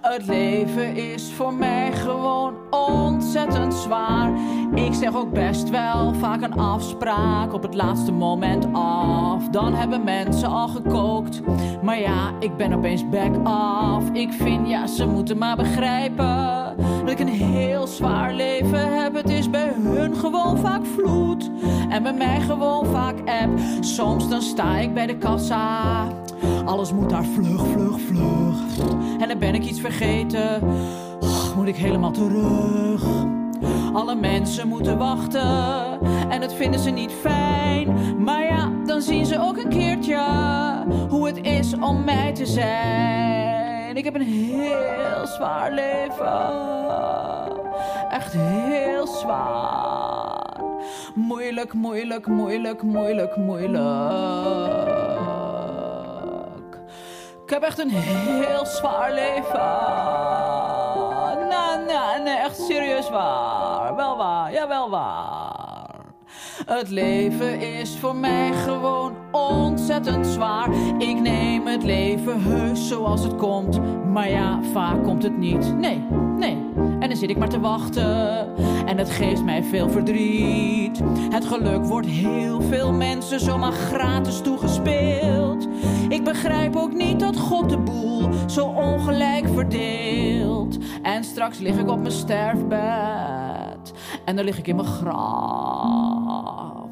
Speaker 14: Het leven is voor mij gewoon ontzettend zwaar. Ik zeg ook best wel vaak een afspraak op het laatste moment af. Dan hebben mensen al gekookt. Maar ja, ik ben opeens back off. Ik vind ja, ze moeten maar begrijpen dat ik een heel zwaar leven heb. Het bij hun gewoon vaak vloed. En bij mij gewoon vaak app. Soms dan sta ik bij de kassa. Alles moet daar vlug, vlug, vlug. En dan ben ik iets vergeten. Oh, moet ik helemaal terug. Alle mensen moeten wachten en dat vinden ze niet fijn. Maar ja, dan zien ze ook een keertje hoe het is om mij te zijn. Ik heb een heel zwaar leven. Echt heel zwaar. Moeilijk, moeilijk, moeilijk, moeilijk, moeilijk. Ik heb echt een heel zwaar leven. Nee, nee, nee, echt serieus waar. Wel waar, ja, wel waar. Het leven is voor mij gewoon ontzettend zwaar. Ik neem het leven heus zoals het komt. Maar ja, vaak komt het niet. Nee, nee. Dan zit ik maar te wachten. En het geeft mij veel verdriet. Het geluk wordt heel veel mensen zomaar gratis toegespeeld. Ik begrijp ook niet dat God de boel zo ongelijk verdeelt. En straks lig ik op mijn sterfbed. En dan lig ik in mijn graf.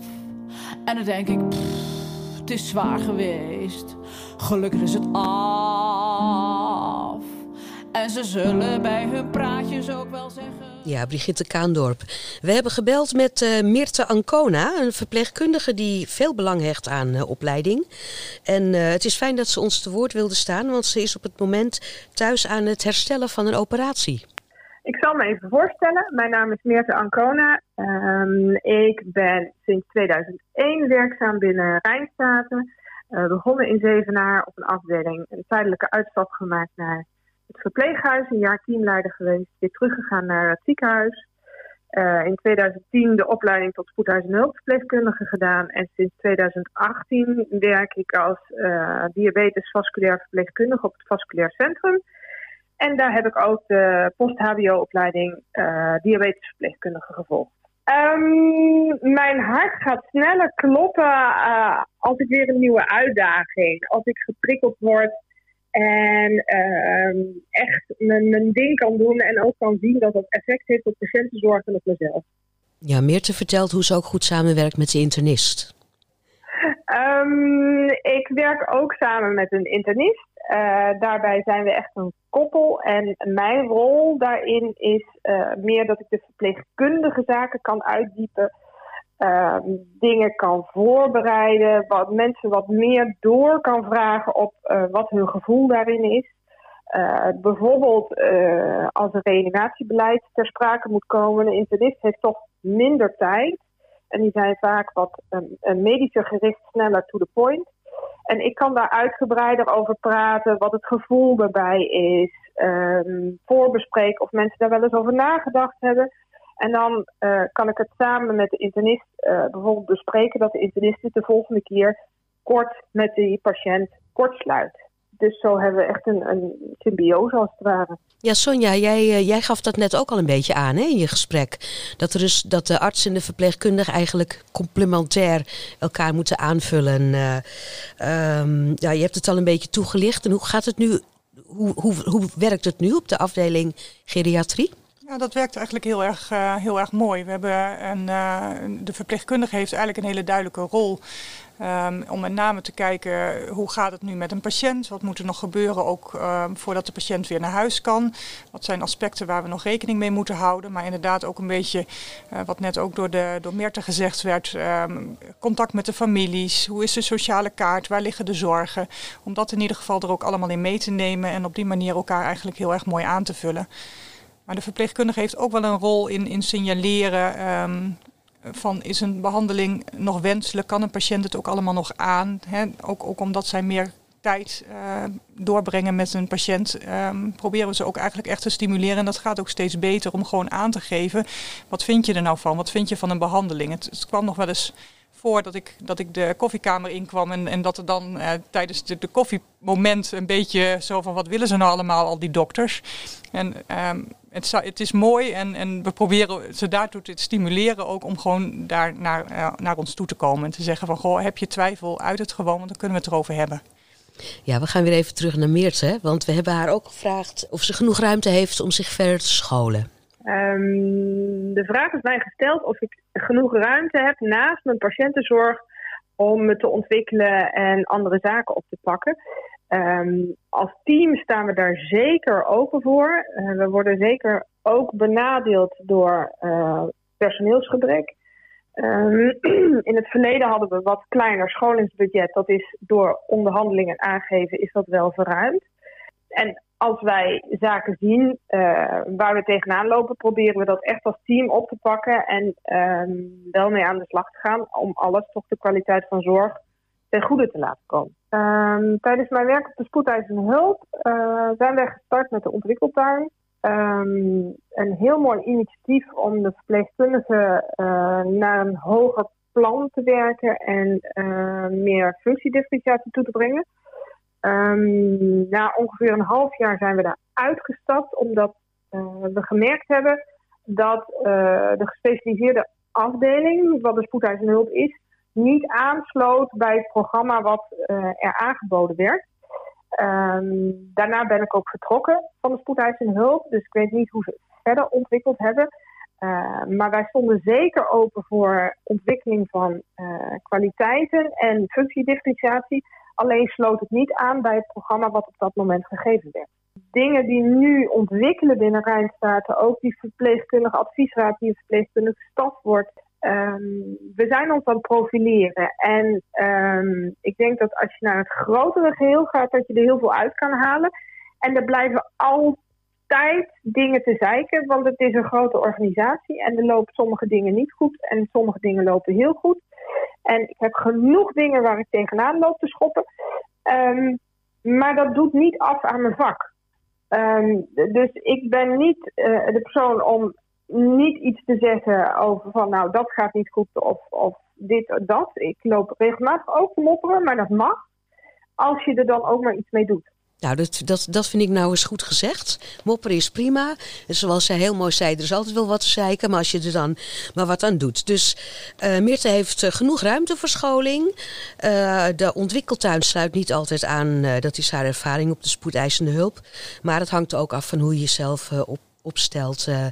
Speaker 14: En dan denk ik, pff, het is zwaar geweest. Gelukkig is het af. En ze zullen bij hun praatjes ook wel zeggen.
Speaker 13: Ja, Brigitte Kaandorp. We hebben gebeld met uh, Mirte Ancona, een verpleegkundige die veel belang hecht aan uh, opleiding. En uh, het is fijn dat ze ons te woord wilde staan, want ze is op het moment thuis aan het herstellen van een operatie.
Speaker 15: Ik zal me even voorstellen. Mijn naam is Meerte Ancona. Um, ik ben sinds 2001 werkzaam binnen Rijnstaten. Uh, begonnen in Zevenaar op een afdeling. Een tijdelijke uitstap gemaakt naar het verpleeghuis. Een jaar teamleider geweest. Weer teruggegaan naar het ziekenhuis. Uh, in 2010 de opleiding tot spoedhuis- en hulpverpleegkundige gedaan. En sinds 2018 werk ik als uh, diabetes vasculair verpleegkundige op het vasculair centrum. En daar heb ik ook de post-HBO-opleiding uh, diabetesverpleegkundige gevolgd. Um, mijn hart gaat sneller kloppen als ik weer een nieuwe uitdaging, als ik geprikkeld word en uh, echt mijn, mijn ding kan doen en ook kan zien dat dat effect heeft op patiëntenzorg en op mezelf.
Speaker 13: Ja, Meerte vertelt hoe ze ook goed samenwerkt met de internist.
Speaker 15: Um, ik werk ook samen met een internist. Uh, daarbij zijn we echt een koppel. En mijn rol daarin is uh, meer dat ik de verpleegkundige zaken kan uitdiepen. Uh, dingen kan voorbereiden. Wat mensen wat meer door kan vragen op wat hun gevoel daarin is. bijvoorbeeld als een reanimatiebeleid ter sprake moet komen. Een internist heeft toch minder tijd. En die zijn vaak wat um, medischer gericht, sneller to the point. En ik kan daar uitgebreider over praten, wat het gevoel daarbij is, um, voorbespreken of mensen daar wel eens over nagedacht hebben. En dan uh, kan ik het samen met de internist uh, bijvoorbeeld bespreken dat de internist het de volgende keer kort met die patiënt kort sluit. Dus zo hebben we echt een, een symbiose als het ware.
Speaker 13: Ja, Sonja, jij, uh, jij gaf dat net ook al een beetje aan hè, in je gesprek. Dat, er dus, dat de arts en de verpleegkundige eigenlijk complementair elkaar moeten aanvullen. Um, ja, je hebt het al een beetje toegelicht. En hoe gaat het nu? Hoe, hoe, hoe werkt het nu op de afdeling geriatrie?
Speaker 12: Ja, dat werkt eigenlijk heel erg, uh, heel erg mooi. We hebben een, uh, de verpleegkundige heeft eigenlijk een hele duidelijke rol. Um, om met name te kijken hoe gaat het nu met een patiënt? Wat moet er nog gebeuren ook um, voordat de patiënt weer naar huis kan? Wat zijn aspecten waar we nog rekening mee moeten houden? Maar inderdaad ook een beetje, uh, wat net ook door, de, door Meerte gezegd werd, um, contact met de families. Hoe is de sociale kaart? Waar liggen de zorgen? Om dat in ieder geval er ook allemaal in mee te nemen en op die manier elkaar eigenlijk heel erg mooi aan te vullen. Maar de verpleegkundige heeft ook wel een rol in, in signaleren van is een behandeling nog wenselijk? Kan een patiënt het ook allemaal nog aan? Ook, ook omdat zij meer tijd uh, doorbrengen met een patiënt, um, proberen we ze ook eigenlijk echt te stimuleren. En dat gaat ook steeds beter om gewoon aan te geven. Wat vind je er nou van? Wat vind je van een behandeling? Het, kwam nog wel eens voor dat ik, dat ik de koffiekamer inkwam en, en dat er dan uh, tijdens de, de koffiemoment een beetje zo van wat willen ze nou allemaal, al die dokters. En um, het, het, is mooi en, en, we proberen ze daartoe te stimuleren ook om gewoon daar naar, uh, naar ons toe te komen. En te zeggen van, goh, heb je twijfel, uit het gewoon, want dan kunnen we het erover hebben.
Speaker 13: Ja, we gaan weer even terug naar Meerte, want we hebben haar ook gevraagd of ze genoeg ruimte heeft om zich verder te scholen.
Speaker 15: Um, de vraag is mij gesteld of ik genoeg ruimte heb naast mijn patiëntenzorg om me te ontwikkelen en andere zaken op te pakken. Um, als team staan we daar zeker open voor. Uh, we worden zeker ook benadeeld door uh, personeelsgebrek. Um, in het verleden hadden we wat kleiner scholingsbudget. Dat is door onderhandelingen aangeven is dat wel verruimd. En als wij zaken zien uh, waar we tegenaan lopen, proberen we dat echt als team op te pakken en um, wel mee aan de slag te gaan om alles toch de kwaliteit van zorg ten goede te laten komen. Um, tijdens mijn werk op de spoedeisende hulp uh, zijn wij gestart met de ontwikkeltuin. Um, een heel mooi initiatief om de verpleegkundigen uh, naar een hoger plan te werken en uh, meer functiedifferentiatie toe te brengen. Um, na ongeveer een half jaar zijn we daar uitgestapt omdat we gemerkt hebben dat de gespecialiseerde afdeling, wat de spoedeisende hulp is, niet aansloot bij het programma wat uh, er aangeboden werd. Um, daarna ben ik ook vertrokken van de spoedeisende hulp, dus ik weet niet hoe ze het verder ontwikkeld hebben. Uh, maar wij stonden zeker open voor ontwikkeling van uh, kwaliteiten en functiedifferentiatie. Alleen sloot het niet aan bij het programma wat op dat moment gegeven werd. Dingen die nu ontwikkelen binnen Rijnstaten, ook die verpleegkundige adviesraad die een verpleegkundige staf wordt, Um, we zijn ons aan het profileren. En um, ik denk dat als je naar het grotere geheel gaat, dat je er heel veel uit kan halen. En er blijven altijd dingen te zeiken, want het is een grote organisatie. En er lopen sommige dingen niet goed en sommige dingen lopen heel goed. En ik heb genoeg dingen waar ik tegenaan loop te schoppen. Um, maar dat doet niet af aan mijn vak. dus ik ben niet uh, de persoon om niet iets te zeggen over van nou dat gaat niet goed of, of dit of dat. Ik loop regelmatig ook te mopperen, maar dat mag. Als je er dan ook maar iets mee doet.
Speaker 13: Nou, dat, dat, dat vind ik nou eens goed gezegd. Mopperen is prima. Zoals zij heel mooi zei, er is altijd wel wat te zeiken. Maar als je er dan maar wat aan doet. Dus uh, heeft uh, genoeg ruimte voor scholing. Uh, de ontwikkeltuin sluit niet altijd aan. dat is haar ervaring op de spoedeisende hulp. Maar het hangt ook af van hoe je jezelf op opstelt. Uh,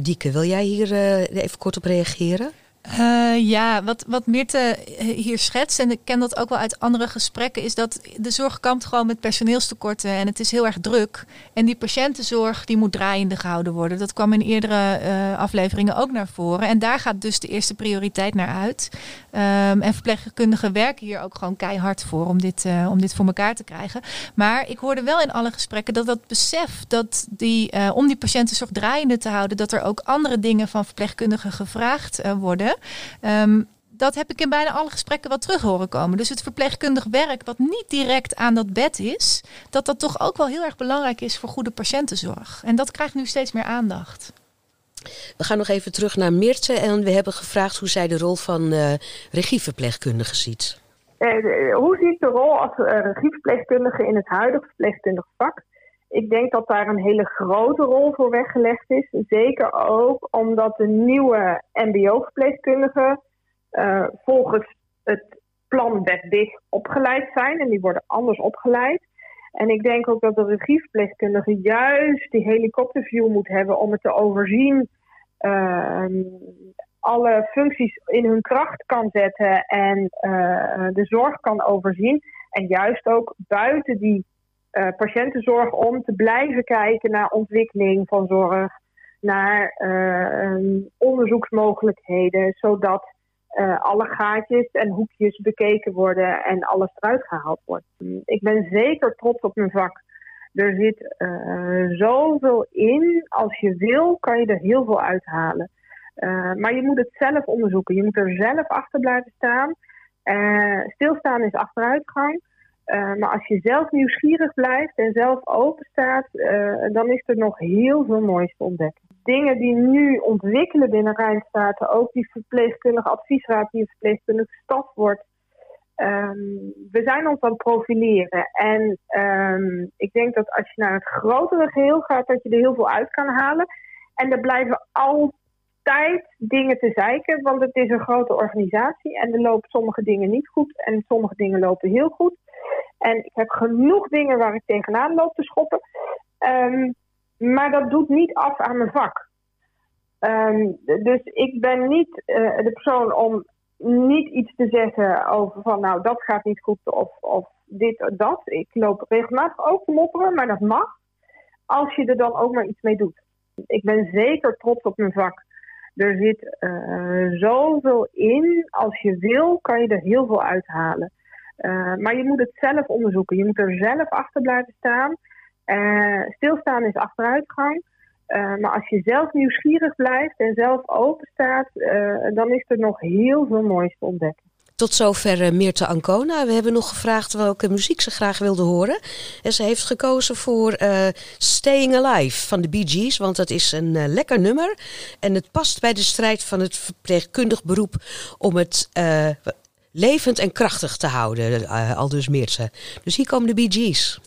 Speaker 13: Dieke, wil jij hier uh, even kort op reageren?
Speaker 2: Uh, ja, wat, wat Mirte hier schetst, en ik ken dat ook wel uit andere gesprekken, is dat de zorg kampt gewoon met personeelstekorten en het is heel erg druk. En die patiëntenzorg die moet draaiende gehouden worden. Dat kwam in eerdere uh, afleveringen ook naar voren. En daar gaat dus de eerste prioriteit naar uit. Um, en verpleegkundigen werken hier ook gewoon keihard voor om dit, uh, om dit voor elkaar te krijgen. Maar ik hoorde wel in alle gesprekken dat dat besef dat die, om die patiëntenzorg draaiende te houden, dat er ook andere dingen van verpleegkundigen gevraagd worden. Um, dat heb ik in bijna alle gesprekken wel terug horen komen. Dus het verpleegkundig werk, wat niet direct aan dat bed is, dat dat toch ook wel heel erg belangrijk is voor goede patiëntenzorg. En dat krijgt nu steeds meer aandacht.
Speaker 13: We gaan nog even terug naar Meerte en we hebben gevraagd hoe zij de rol van uh, regieverpleegkundige ziet.
Speaker 15: Uh, hoe ziet de rol als uh, regieverpleegkundige in het huidige verpleegkundig vak? Ik denk dat daar een hele grote rol voor weggelegd is. Zeker ook omdat de nieuwe MBO-verpleegkundigen uh, volgens het plan Big opgeleid zijn. En die worden anders opgeleid. En ik denk ook dat de regieverpleegkundige juist die helikopterview moet hebben om het te overzien. Uh, alle functies in hun kracht kan zetten en eh, de zorg kan overzien. En juist ook buiten die uh, patiëntenzorg om te blijven kijken naar ontwikkeling van zorg, naar uh, onderzoeksmogelijkheden, zodat uh, alle gaatjes en hoekjes bekeken worden en alles eruit gehaald wordt. Ik ben zeker trots op mijn vak. Er zit zoveel in. Als je wil, kan je er heel veel uithalen. maar je moet het zelf onderzoeken. Je moet er zelf achter blijven staan. stilstaan is achteruitgang. Uh, maar als je zelf nieuwsgierig blijft en zelf open staat, uh, dan is er nog heel veel moois te ontdekken. Dingen die nu ontwikkelen binnen Rijnstaten, ook die verpleegkundige adviesraad die een verpleegkundige stad wordt. Um, we zijn ons aan het profileren. En um, ik denk dat als je naar het grotere geheel gaat, dat je er heel veel uit kan halen. En er blijven altijd dingen te zeiken, want het is een grote organisatie en er lopen sommige dingen niet goed en sommige dingen lopen heel goed. En ik heb genoeg dingen waar ik tegenaan loop te schoppen. Um, maar dat doet niet af aan mijn vak. Um, dus ik ben niet uh, de persoon om niet iets te zeggen over van nou dat gaat niet goed of, of dit of dat. Ik loop regelmatig ook te mopperen, maar dat mag. Als je er dan ook maar iets mee doet. Ik ben zeker trots op mijn vak. Er zit uh, zoveel in. Als je wil, kan je er heel veel uithalen. Uh, maar je moet het zelf onderzoeken. Je moet er zelf achter blijven staan. Uh, stilstaan is achteruitgang. Uh, maar als je zelf nieuwsgierig blijft en zelf open staat, dan is er nog heel veel moois te ontdekken.
Speaker 13: Tot zover Meerte Ancona. We hebben nog gevraagd welke muziek ze graag wilde horen. En ze heeft gekozen voor Staying Alive van de Bee Gees. Want dat is een lekker nummer. En het past bij de strijd van het verpleegkundig beroep om het levend en krachtig te houden, uh, al dus Meertse. Dus hier komen de Gees.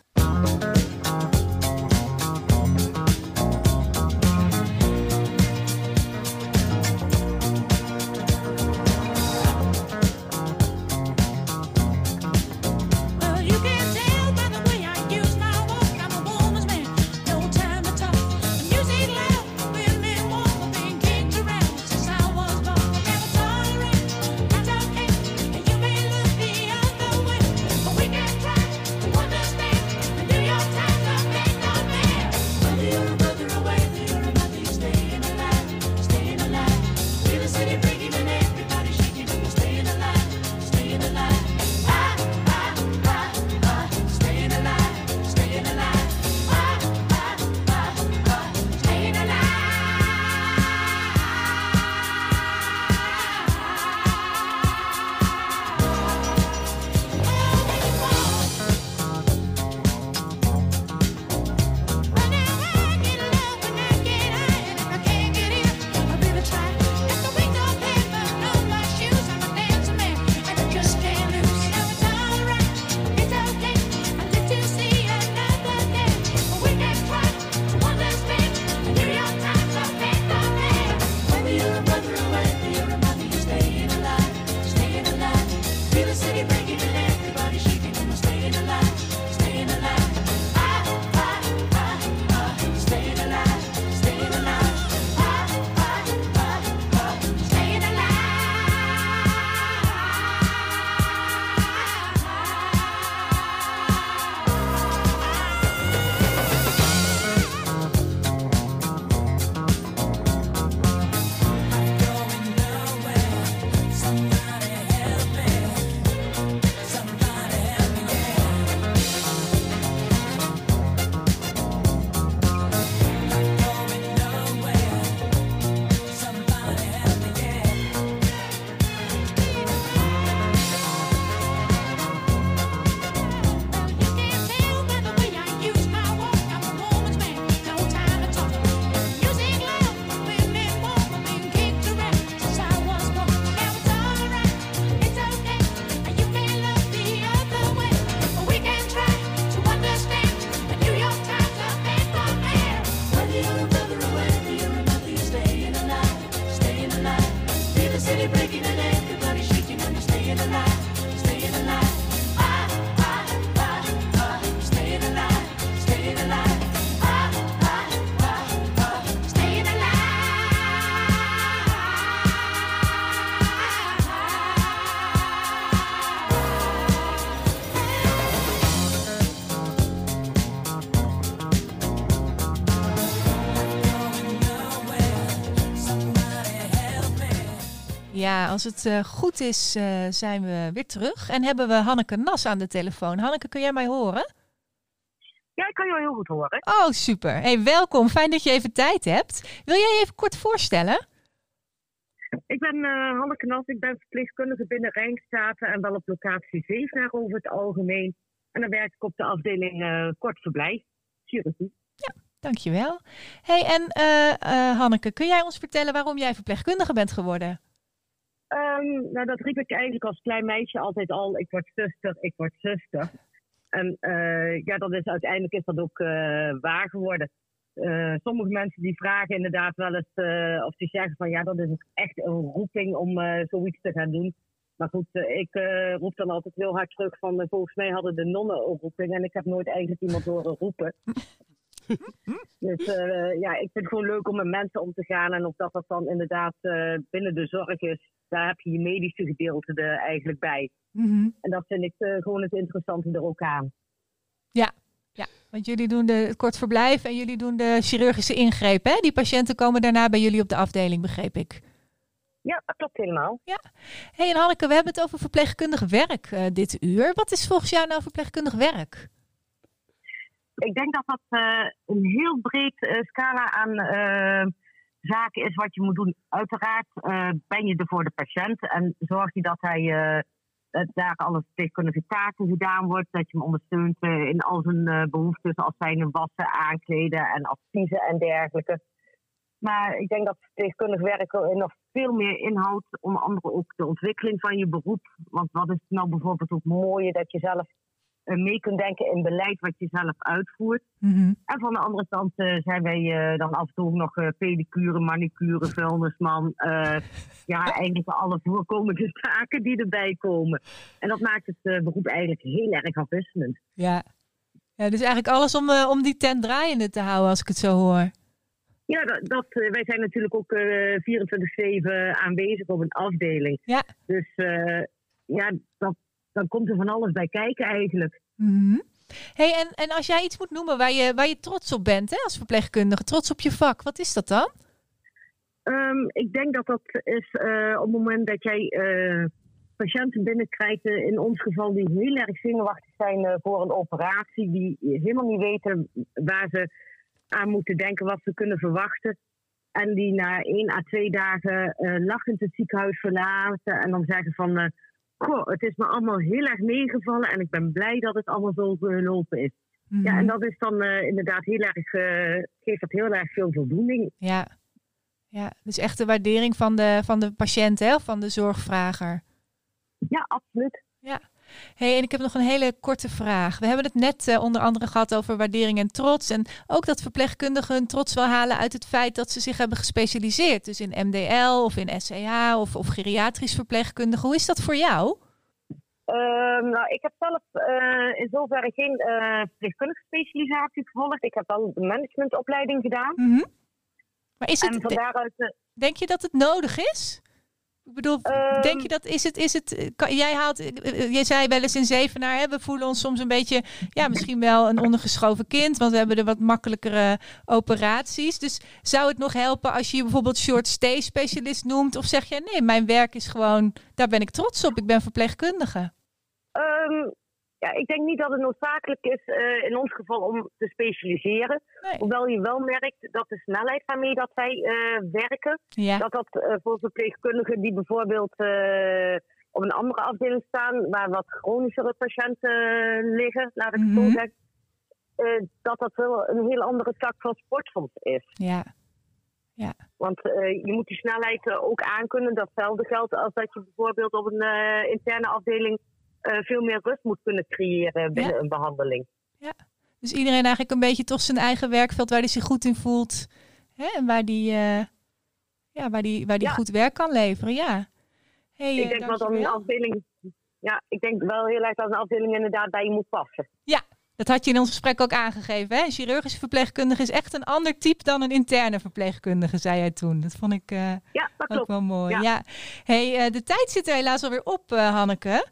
Speaker 2: Als het eh, goed is, eh, zijn we weer terug. En hebben we Hanneke Nas aan de telefoon. Hanneke, kun jij mij horen?
Speaker 16: Ja, ik kan jou heel goed horen.
Speaker 2: Oh, super. Hey, welkom. Fijn dat je even tijd hebt. Wil jij je even kort voorstellen?
Speaker 16: Ik ben uh, Hanneke Nas, ik ben verpleegkundige binnen Rijnstaten en wel op locatie Zevenaar over het algemeen. En dan werk ik op de afdeling uh, kort verblijf, chirurgie.
Speaker 2: Ja, dankjewel. hey, en uh, Hanneke, kun jij ons vertellen waarom jij verpleegkundige bent geworden?
Speaker 16: Um, nou, dat riep ik eigenlijk als klein meisje altijd al. Ik word zuster, ik word zuster. En ja, dat is, uiteindelijk is dat ook waar geworden. Uh, sommige mensen die vragen inderdaad wel eens, of die zeggen van ja, dat is echt een roeping om zoiets te gaan doen. Maar goed, ik roep dan altijd heel hard terug van volgens mij hadden de nonnen een roeping en ik heb nooit eigenlijk iemand horen roepen. dus ja, ik vind het gewoon leuk om met mensen om te gaan en of dat dat dan inderdaad binnen de zorg is, daar heb je je medische gedeelte er eigenlijk bij.
Speaker 2: Mm -hmm.
Speaker 16: En dat vind ik gewoon het interessante er ook aan.
Speaker 2: Ja, ja, want jullie doen de, het kort verblijf en jullie doen de chirurgische ingreep. Hè? Die patiënten komen daarna bij jullie op de afdeling, begreep ik.
Speaker 16: Ja, dat klopt helemaal.
Speaker 2: Ja. hey, en Hanneke, we hebben het over verpleegkundig werk dit uur. Wat is volgens jou nou verpleegkundig werk?
Speaker 16: Ik denk dat dat uh, een heel breed uh, scala aan zaken is wat je moet doen. Uiteraard ben je er voor de patiënt en zorg je dat hij daar alle verpleegkundige taken gedaan wordt. Dat je hem ondersteunt in al zijn behoeftes als zijn wassen, aankleden en adviezen en dergelijke. Maar ik denk dat verpleegkundig werken nog veel meer inhoudt, onder andere ook de ontwikkeling van je beroep. Want wat is nou bijvoorbeeld ook mooie dat je zelf mee kunt denken in beleid wat je zelf uitvoert.
Speaker 2: Mm -hmm.
Speaker 16: En van de andere kant uh, zijn wij uh, dan af en toe ook nog pedicure, manicure, vuilnisman. ja, eigenlijk alle voorkomende taken die erbij komen. En dat maakt het beroep eigenlijk heel erg afwisselend.
Speaker 2: Ja. ja, dus eigenlijk alles om, om die tent draaiende te houden, als ik het zo hoor.
Speaker 16: Ja, dat, dat wij zijn natuurlijk ook 24-7 aanwezig op een afdeling.
Speaker 2: Ja.
Speaker 16: Dus ja, dat, dan komt er van alles bij kijken eigenlijk.
Speaker 2: Mm -hmm. hey, en, en als jij iets moet noemen waar je, waar je trots op bent hè, als verpleegkundige, trots op je vak, wat is dat dan?
Speaker 16: Um, ik denk dat dat is uh, op het moment dat jij uh, patiënten binnenkrijgt, uh, in ons geval die heel erg zenuwachtig zijn voor een operatie, die helemaal niet weten waar ze aan moeten denken, wat ze kunnen verwachten. En die na één à twee dagen lachend het ziekenhuis verlaten en dan zeggen van goh, het is me allemaal heel erg meegevallen en ik ben blij dat het allemaal zo gelopen is. Mm -hmm. Ja, en dat is dan uh, inderdaad heel erg, uh, geeft dat heel erg veel voldoening.
Speaker 2: Ja, ja dus echt de waardering van de, van de patiënt, hè, van de zorgvrager.
Speaker 16: Ja, absoluut.
Speaker 2: Ja. Hey, en ik heb nog een hele korte vraag. We hebben het net uh, onder andere gehad over waardering en trots. En ook dat verpleegkundigen hun trots wel halen uit het feit dat ze zich hebben gespecialiseerd. Dus in MDL of in SCH of, of geriatrisch verpleegkundige. Hoe is dat voor jou?
Speaker 16: Um, nou, ik heb zelf uh, in zoverre geen uh, verpleegkundige specialisatie gevolgd. Ik heb wel de managementopleiding gedaan.
Speaker 2: Mm -hmm. Maar is het,
Speaker 16: en van daaruit,
Speaker 2: denk je dat het nodig is? Ik bedoel, um, denk je dat is het, is het, kan, jij haalt, jij zei wel eens in Zevenaar, hè, we voelen ons soms een beetje, ja, misschien wel een ondergeschoven kind, want we hebben er wat makkelijkere operaties. Dus zou het nog helpen als je je bijvoorbeeld short stay specialist noemt, of zeg je nee, mijn werk is gewoon, daar ben ik trots op, ik ben verpleegkundige?
Speaker 16: Um, ja, ik denk niet dat het noodzakelijk is uh, in ons geval om te specialiseren.
Speaker 2: Nee.
Speaker 16: Hoewel je wel merkt dat de snelheid waarmee dat wij uh, werken,
Speaker 2: ja.
Speaker 16: dat dat uh, voor verpleegkundigen die bijvoorbeeld op een andere afdeling staan, waar wat chronischere patiënten liggen, laat ik het
Speaker 2: Mhm.
Speaker 16: zo zeggen, dat dat wel een heel andere tak van sport soms is.
Speaker 2: Ja. Ja.
Speaker 16: Want je moet die snelheid ook aankunnen. Datzelfde geldt als dat je bijvoorbeeld op een interne afdeling uh, veel meer rust moet kunnen creëren binnen
Speaker 2: Ja.
Speaker 16: een behandeling.
Speaker 2: Ja. Dus iedereen eigenlijk een beetje toch zijn eigen werkveld waar hij zich goed in voelt. Hè? En waar die, uh, ja, waar die, waar die
Speaker 16: Ja.
Speaker 2: goed werk kan leveren. Ja. Hey,
Speaker 16: ik
Speaker 2: eh,
Speaker 16: denk wel dat een afdeling. Ja, ik denk wel heel erg dat een afdeling inderdaad bij je moet passen.
Speaker 2: Ja, dat had je in ons gesprek ook aangegeven. Hè? Een chirurgische verpleegkundige is echt een ander type dan een interne verpleegkundige, zei jij toen. Dat vond ik eh,
Speaker 16: Ja, dat
Speaker 2: ook
Speaker 16: klopt.
Speaker 2: wel mooi. Ja.
Speaker 16: Ja.
Speaker 2: Hey, eh, de tijd zit er helaas alweer op, eh, Hanneke.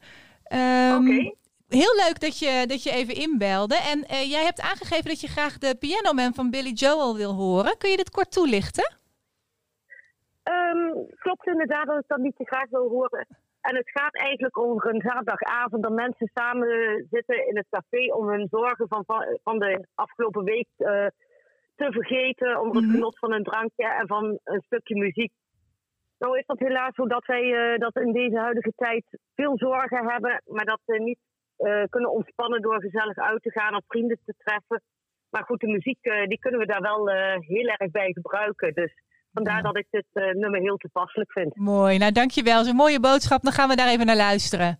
Speaker 16: Oké.
Speaker 2: Heel leuk dat je, dat je even inbelde. En eh, jij hebt aangegeven dat je graag de Piano Man van Billy Joel wil horen. Kun je dit kort toelichten?
Speaker 16: Ehm, klopt inderdaad dat ik dat niet te graag wil horen. En het gaat eigenlijk over een zaterdagavond dat mensen samen zitten in het café om hun zorgen van, van de afgelopen week uh, te vergeten. Onder het
Speaker 2: Mhm.
Speaker 16: genot van een drankje en van een stukje muziek. Nou is dat helaas zo dat wij eh, dat in deze huidige tijd veel zorgen hebben, maar dat we niet eh, kunnen ontspannen door gezellig uit te gaan of vrienden te treffen. Maar goed, de muziek eh, die kunnen we daar wel heel erg bij gebruiken. Dus vandaar dat ik dit nummer heel toepasselijk vind.
Speaker 2: Mooi, nou dankjewel. Zo'n mooie boodschap. Dan gaan we daar even naar luisteren.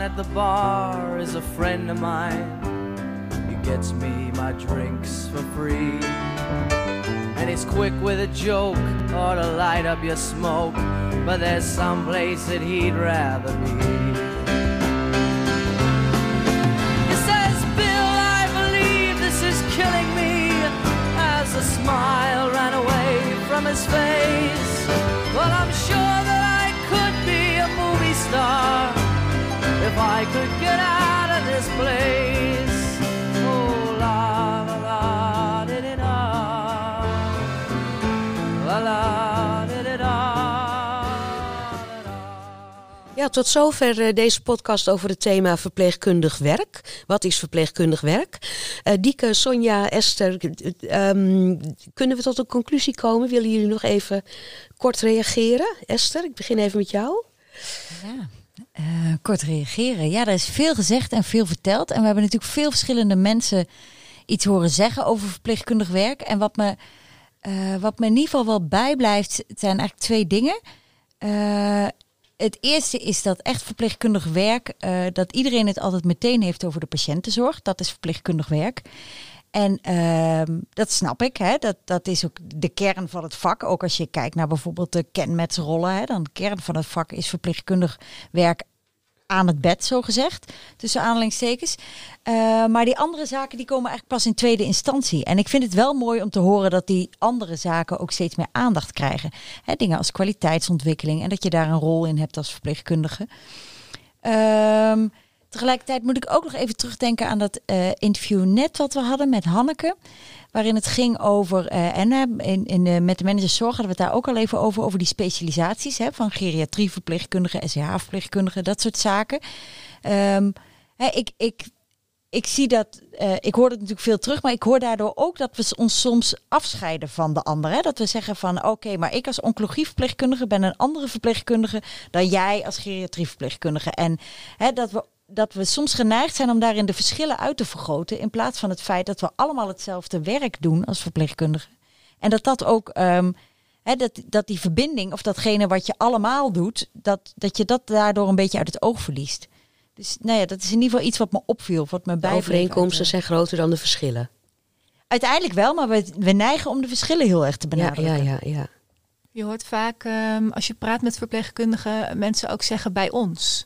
Speaker 17: John at the bar is a friend of mine. He gets me my drinks for free. And he's quick with a joke or to light up your smoke. But there's some place that he'd rather be. He says, Bill, I believe this is killing me. As a smile ran away from his face. I could get out of this place. Oh, la la la di di da. La la.
Speaker 13: Ja, tot zover eh, deze podcast over het thema verpleegkundig werk. Wat is verpleegkundig werk? Eh Dieke, Sonja, Esther, eh, ehm, kunnen we tot een conclusie komen? Willen jullie nog even kort reageren? Esther, ik begin even met jou.
Speaker 3: Ja. Eh, kort reageren. Ja, er is veel gezegd en veel verteld. En we hebben natuurlijk veel verschillende mensen iets horen zeggen over verpleegkundig werk. En wat me, eh, wat me in ieder geval wel bijblijft, zijn eigenlijk twee dingen. Eh, het eerste is dat echt verpleegkundig werk, dat iedereen het altijd meteen heeft over de patiëntenzorg. Dat is verpleegkundig werk. En ehm, dat snap ik. Hè? Dat, dat is ook de kern van het vak. Ook als je kijkt naar bijvoorbeeld de kenmetsrollen. Hè? Dan de kern van het vak is verpleegkundig werk aan het bed, zo gezegd. Tussen aanhalingstekens. Eh, maar die andere zaken die komen eigenlijk pas in tweede instantie. En ik vind het wel mooi om te horen dat die andere zaken ook steeds meer aandacht krijgen. Hè, dingen als kwaliteitsontwikkeling en dat je daar een rol in hebt als verpleegkundige. Ehm, tegelijkertijd moet ik ook nog even terugdenken aan dat eh, interview net wat we hadden met Hanneke. Waarin het ging over, en eh, in, in, eh, met de managers zorg hadden we het daar ook al even over, over die specialisaties hè, van geriatrieverpleegkundigen, SCH-verpleegkundigen, dat soort zaken. Ehm, hè, ik, ik, ik zie dat, ik hoor het natuurlijk veel terug, maar ik hoor daardoor ook dat we ons soms afscheiden van de ander. Hè? Dat we zeggen van oké, maar ik als oncologieverpleegkundige ben een andere verpleegkundige dan jij als geriatrieverpleegkundige. En hè, dat we dat we soms geneigd zijn om daarin de verschillen uit te vergroten. In plaats van het feit dat we allemaal hetzelfde werk doen als verpleegkundigen. En dat dat ook ehm, hè, dat, dat die verbinding of datgene wat je allemaal doet, dat, dat je dat daardoor een beetje uit het oog verliest. Dus nou ja, dat is in ieder geval iets wat me opviel, wat me
Speaker 13: De
Speaker 3: bijbleef.
Speaker 13: overeenkomsten zijn groter dan de verschillen.
Speaker 3: Uiteindelijk wel, maar we, we neigen om de verschillen heel erg te
Speaker 13: Ja,
Speaker 3: benadrukken.
Speaker 13: ja, ja, ja.
Speaker 2: Je hoort vaak, ehm, als je praat met verpleegkundigen, mensen ook zeggen bij ons.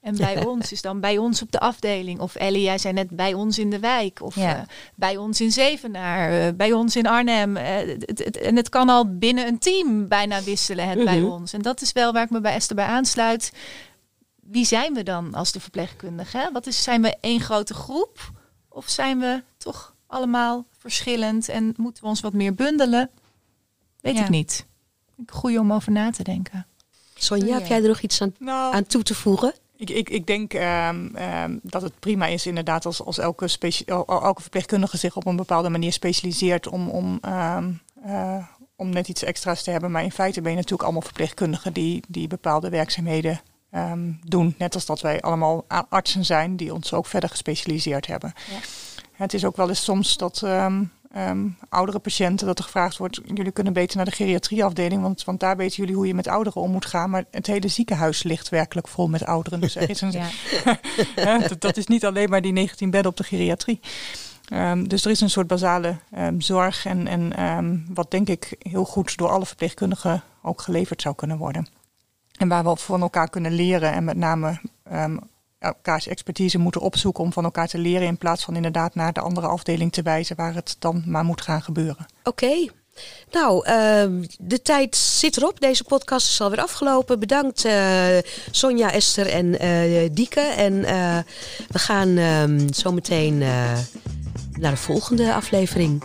Speaker 2: En bij ons is dan bij ons op de afdeling. Of Ellie, jij zei net bij ons in de wijk. Of
Speaker 3: Ja.
Speaker 2: eh, bij ons in Zevenaar. eh, bij ons in Arnhem. Eh, het, het- en het kan al binnen een team bijna wisselen, het bij
Speaker 13: Mhm.
Speaker 2: ons. En dat is wel waar ik me bij Esther bij aansluit. Wie zijn we dan als de verpleegkundigen? Wat is, zijn we één grote groep? Of zijn we toch allemaal verschillend? En moeten we ons wat meer bundelen? Weet
Speaker 3: Ja.
Speaker 2: ik niet. Goed om over na te denken.
Speaker 13: Sonja, heb jij er nog iets aan,
Speaker 12: Nou,
Speaker 13: aan toe te voegen?
Speaker 12: Ik, ik, ik denk ehm, ehm, dat het prima is inderdaad als, als elke, elke verpleegkundige zich op een bepaalde manier specialiseert om, om, ehm, eh, om net iets extra's te hebben. Maar in feite ben je natuurlijk allemaal verpleegkundigen die, die bepaalde werkzaamheden doen. Net als dat wij allemaal artsen zijn die ons ook verder gespecialiseerd hebben. Het is ook wel eens soms dat ehm, oudere patiënten dat er gevraagd wordt, jullie kunnen beter naar de geriatrieafdeling, want, want daar weten jullie hoe je met ouderen om moet gaan. Maar het hele ziekenhuis ligt werkelijk vol met ouderen. Dus er is een,
Speaker 2: Ja.
Speaker 12: Dat, dat is niet alleen maar die 19 bedden op de geriatrie. Ehm, dus er is een soort basale ehm, zorg en, en wat denk ik heel goed door alle verpleegkundigen ook geleverd zou kunnen worden. En waar we van elkaar kunnen leren en met name ehm, elkaars expertise moeten opzoeken om van elkaar te leren in plaats van inderdaad naar de andere afdeling te wijzen waar het dan maar moet gaan gebeuren.
Speaker 13: Oké. Nou, ehm, de tijd zit erop. Deze podcast is alweer afgelopen. Bedankt eh, Sonja, Esther en eh Dieke. En eh, we gaan ehm, zo meteen naar de volgende aflevering.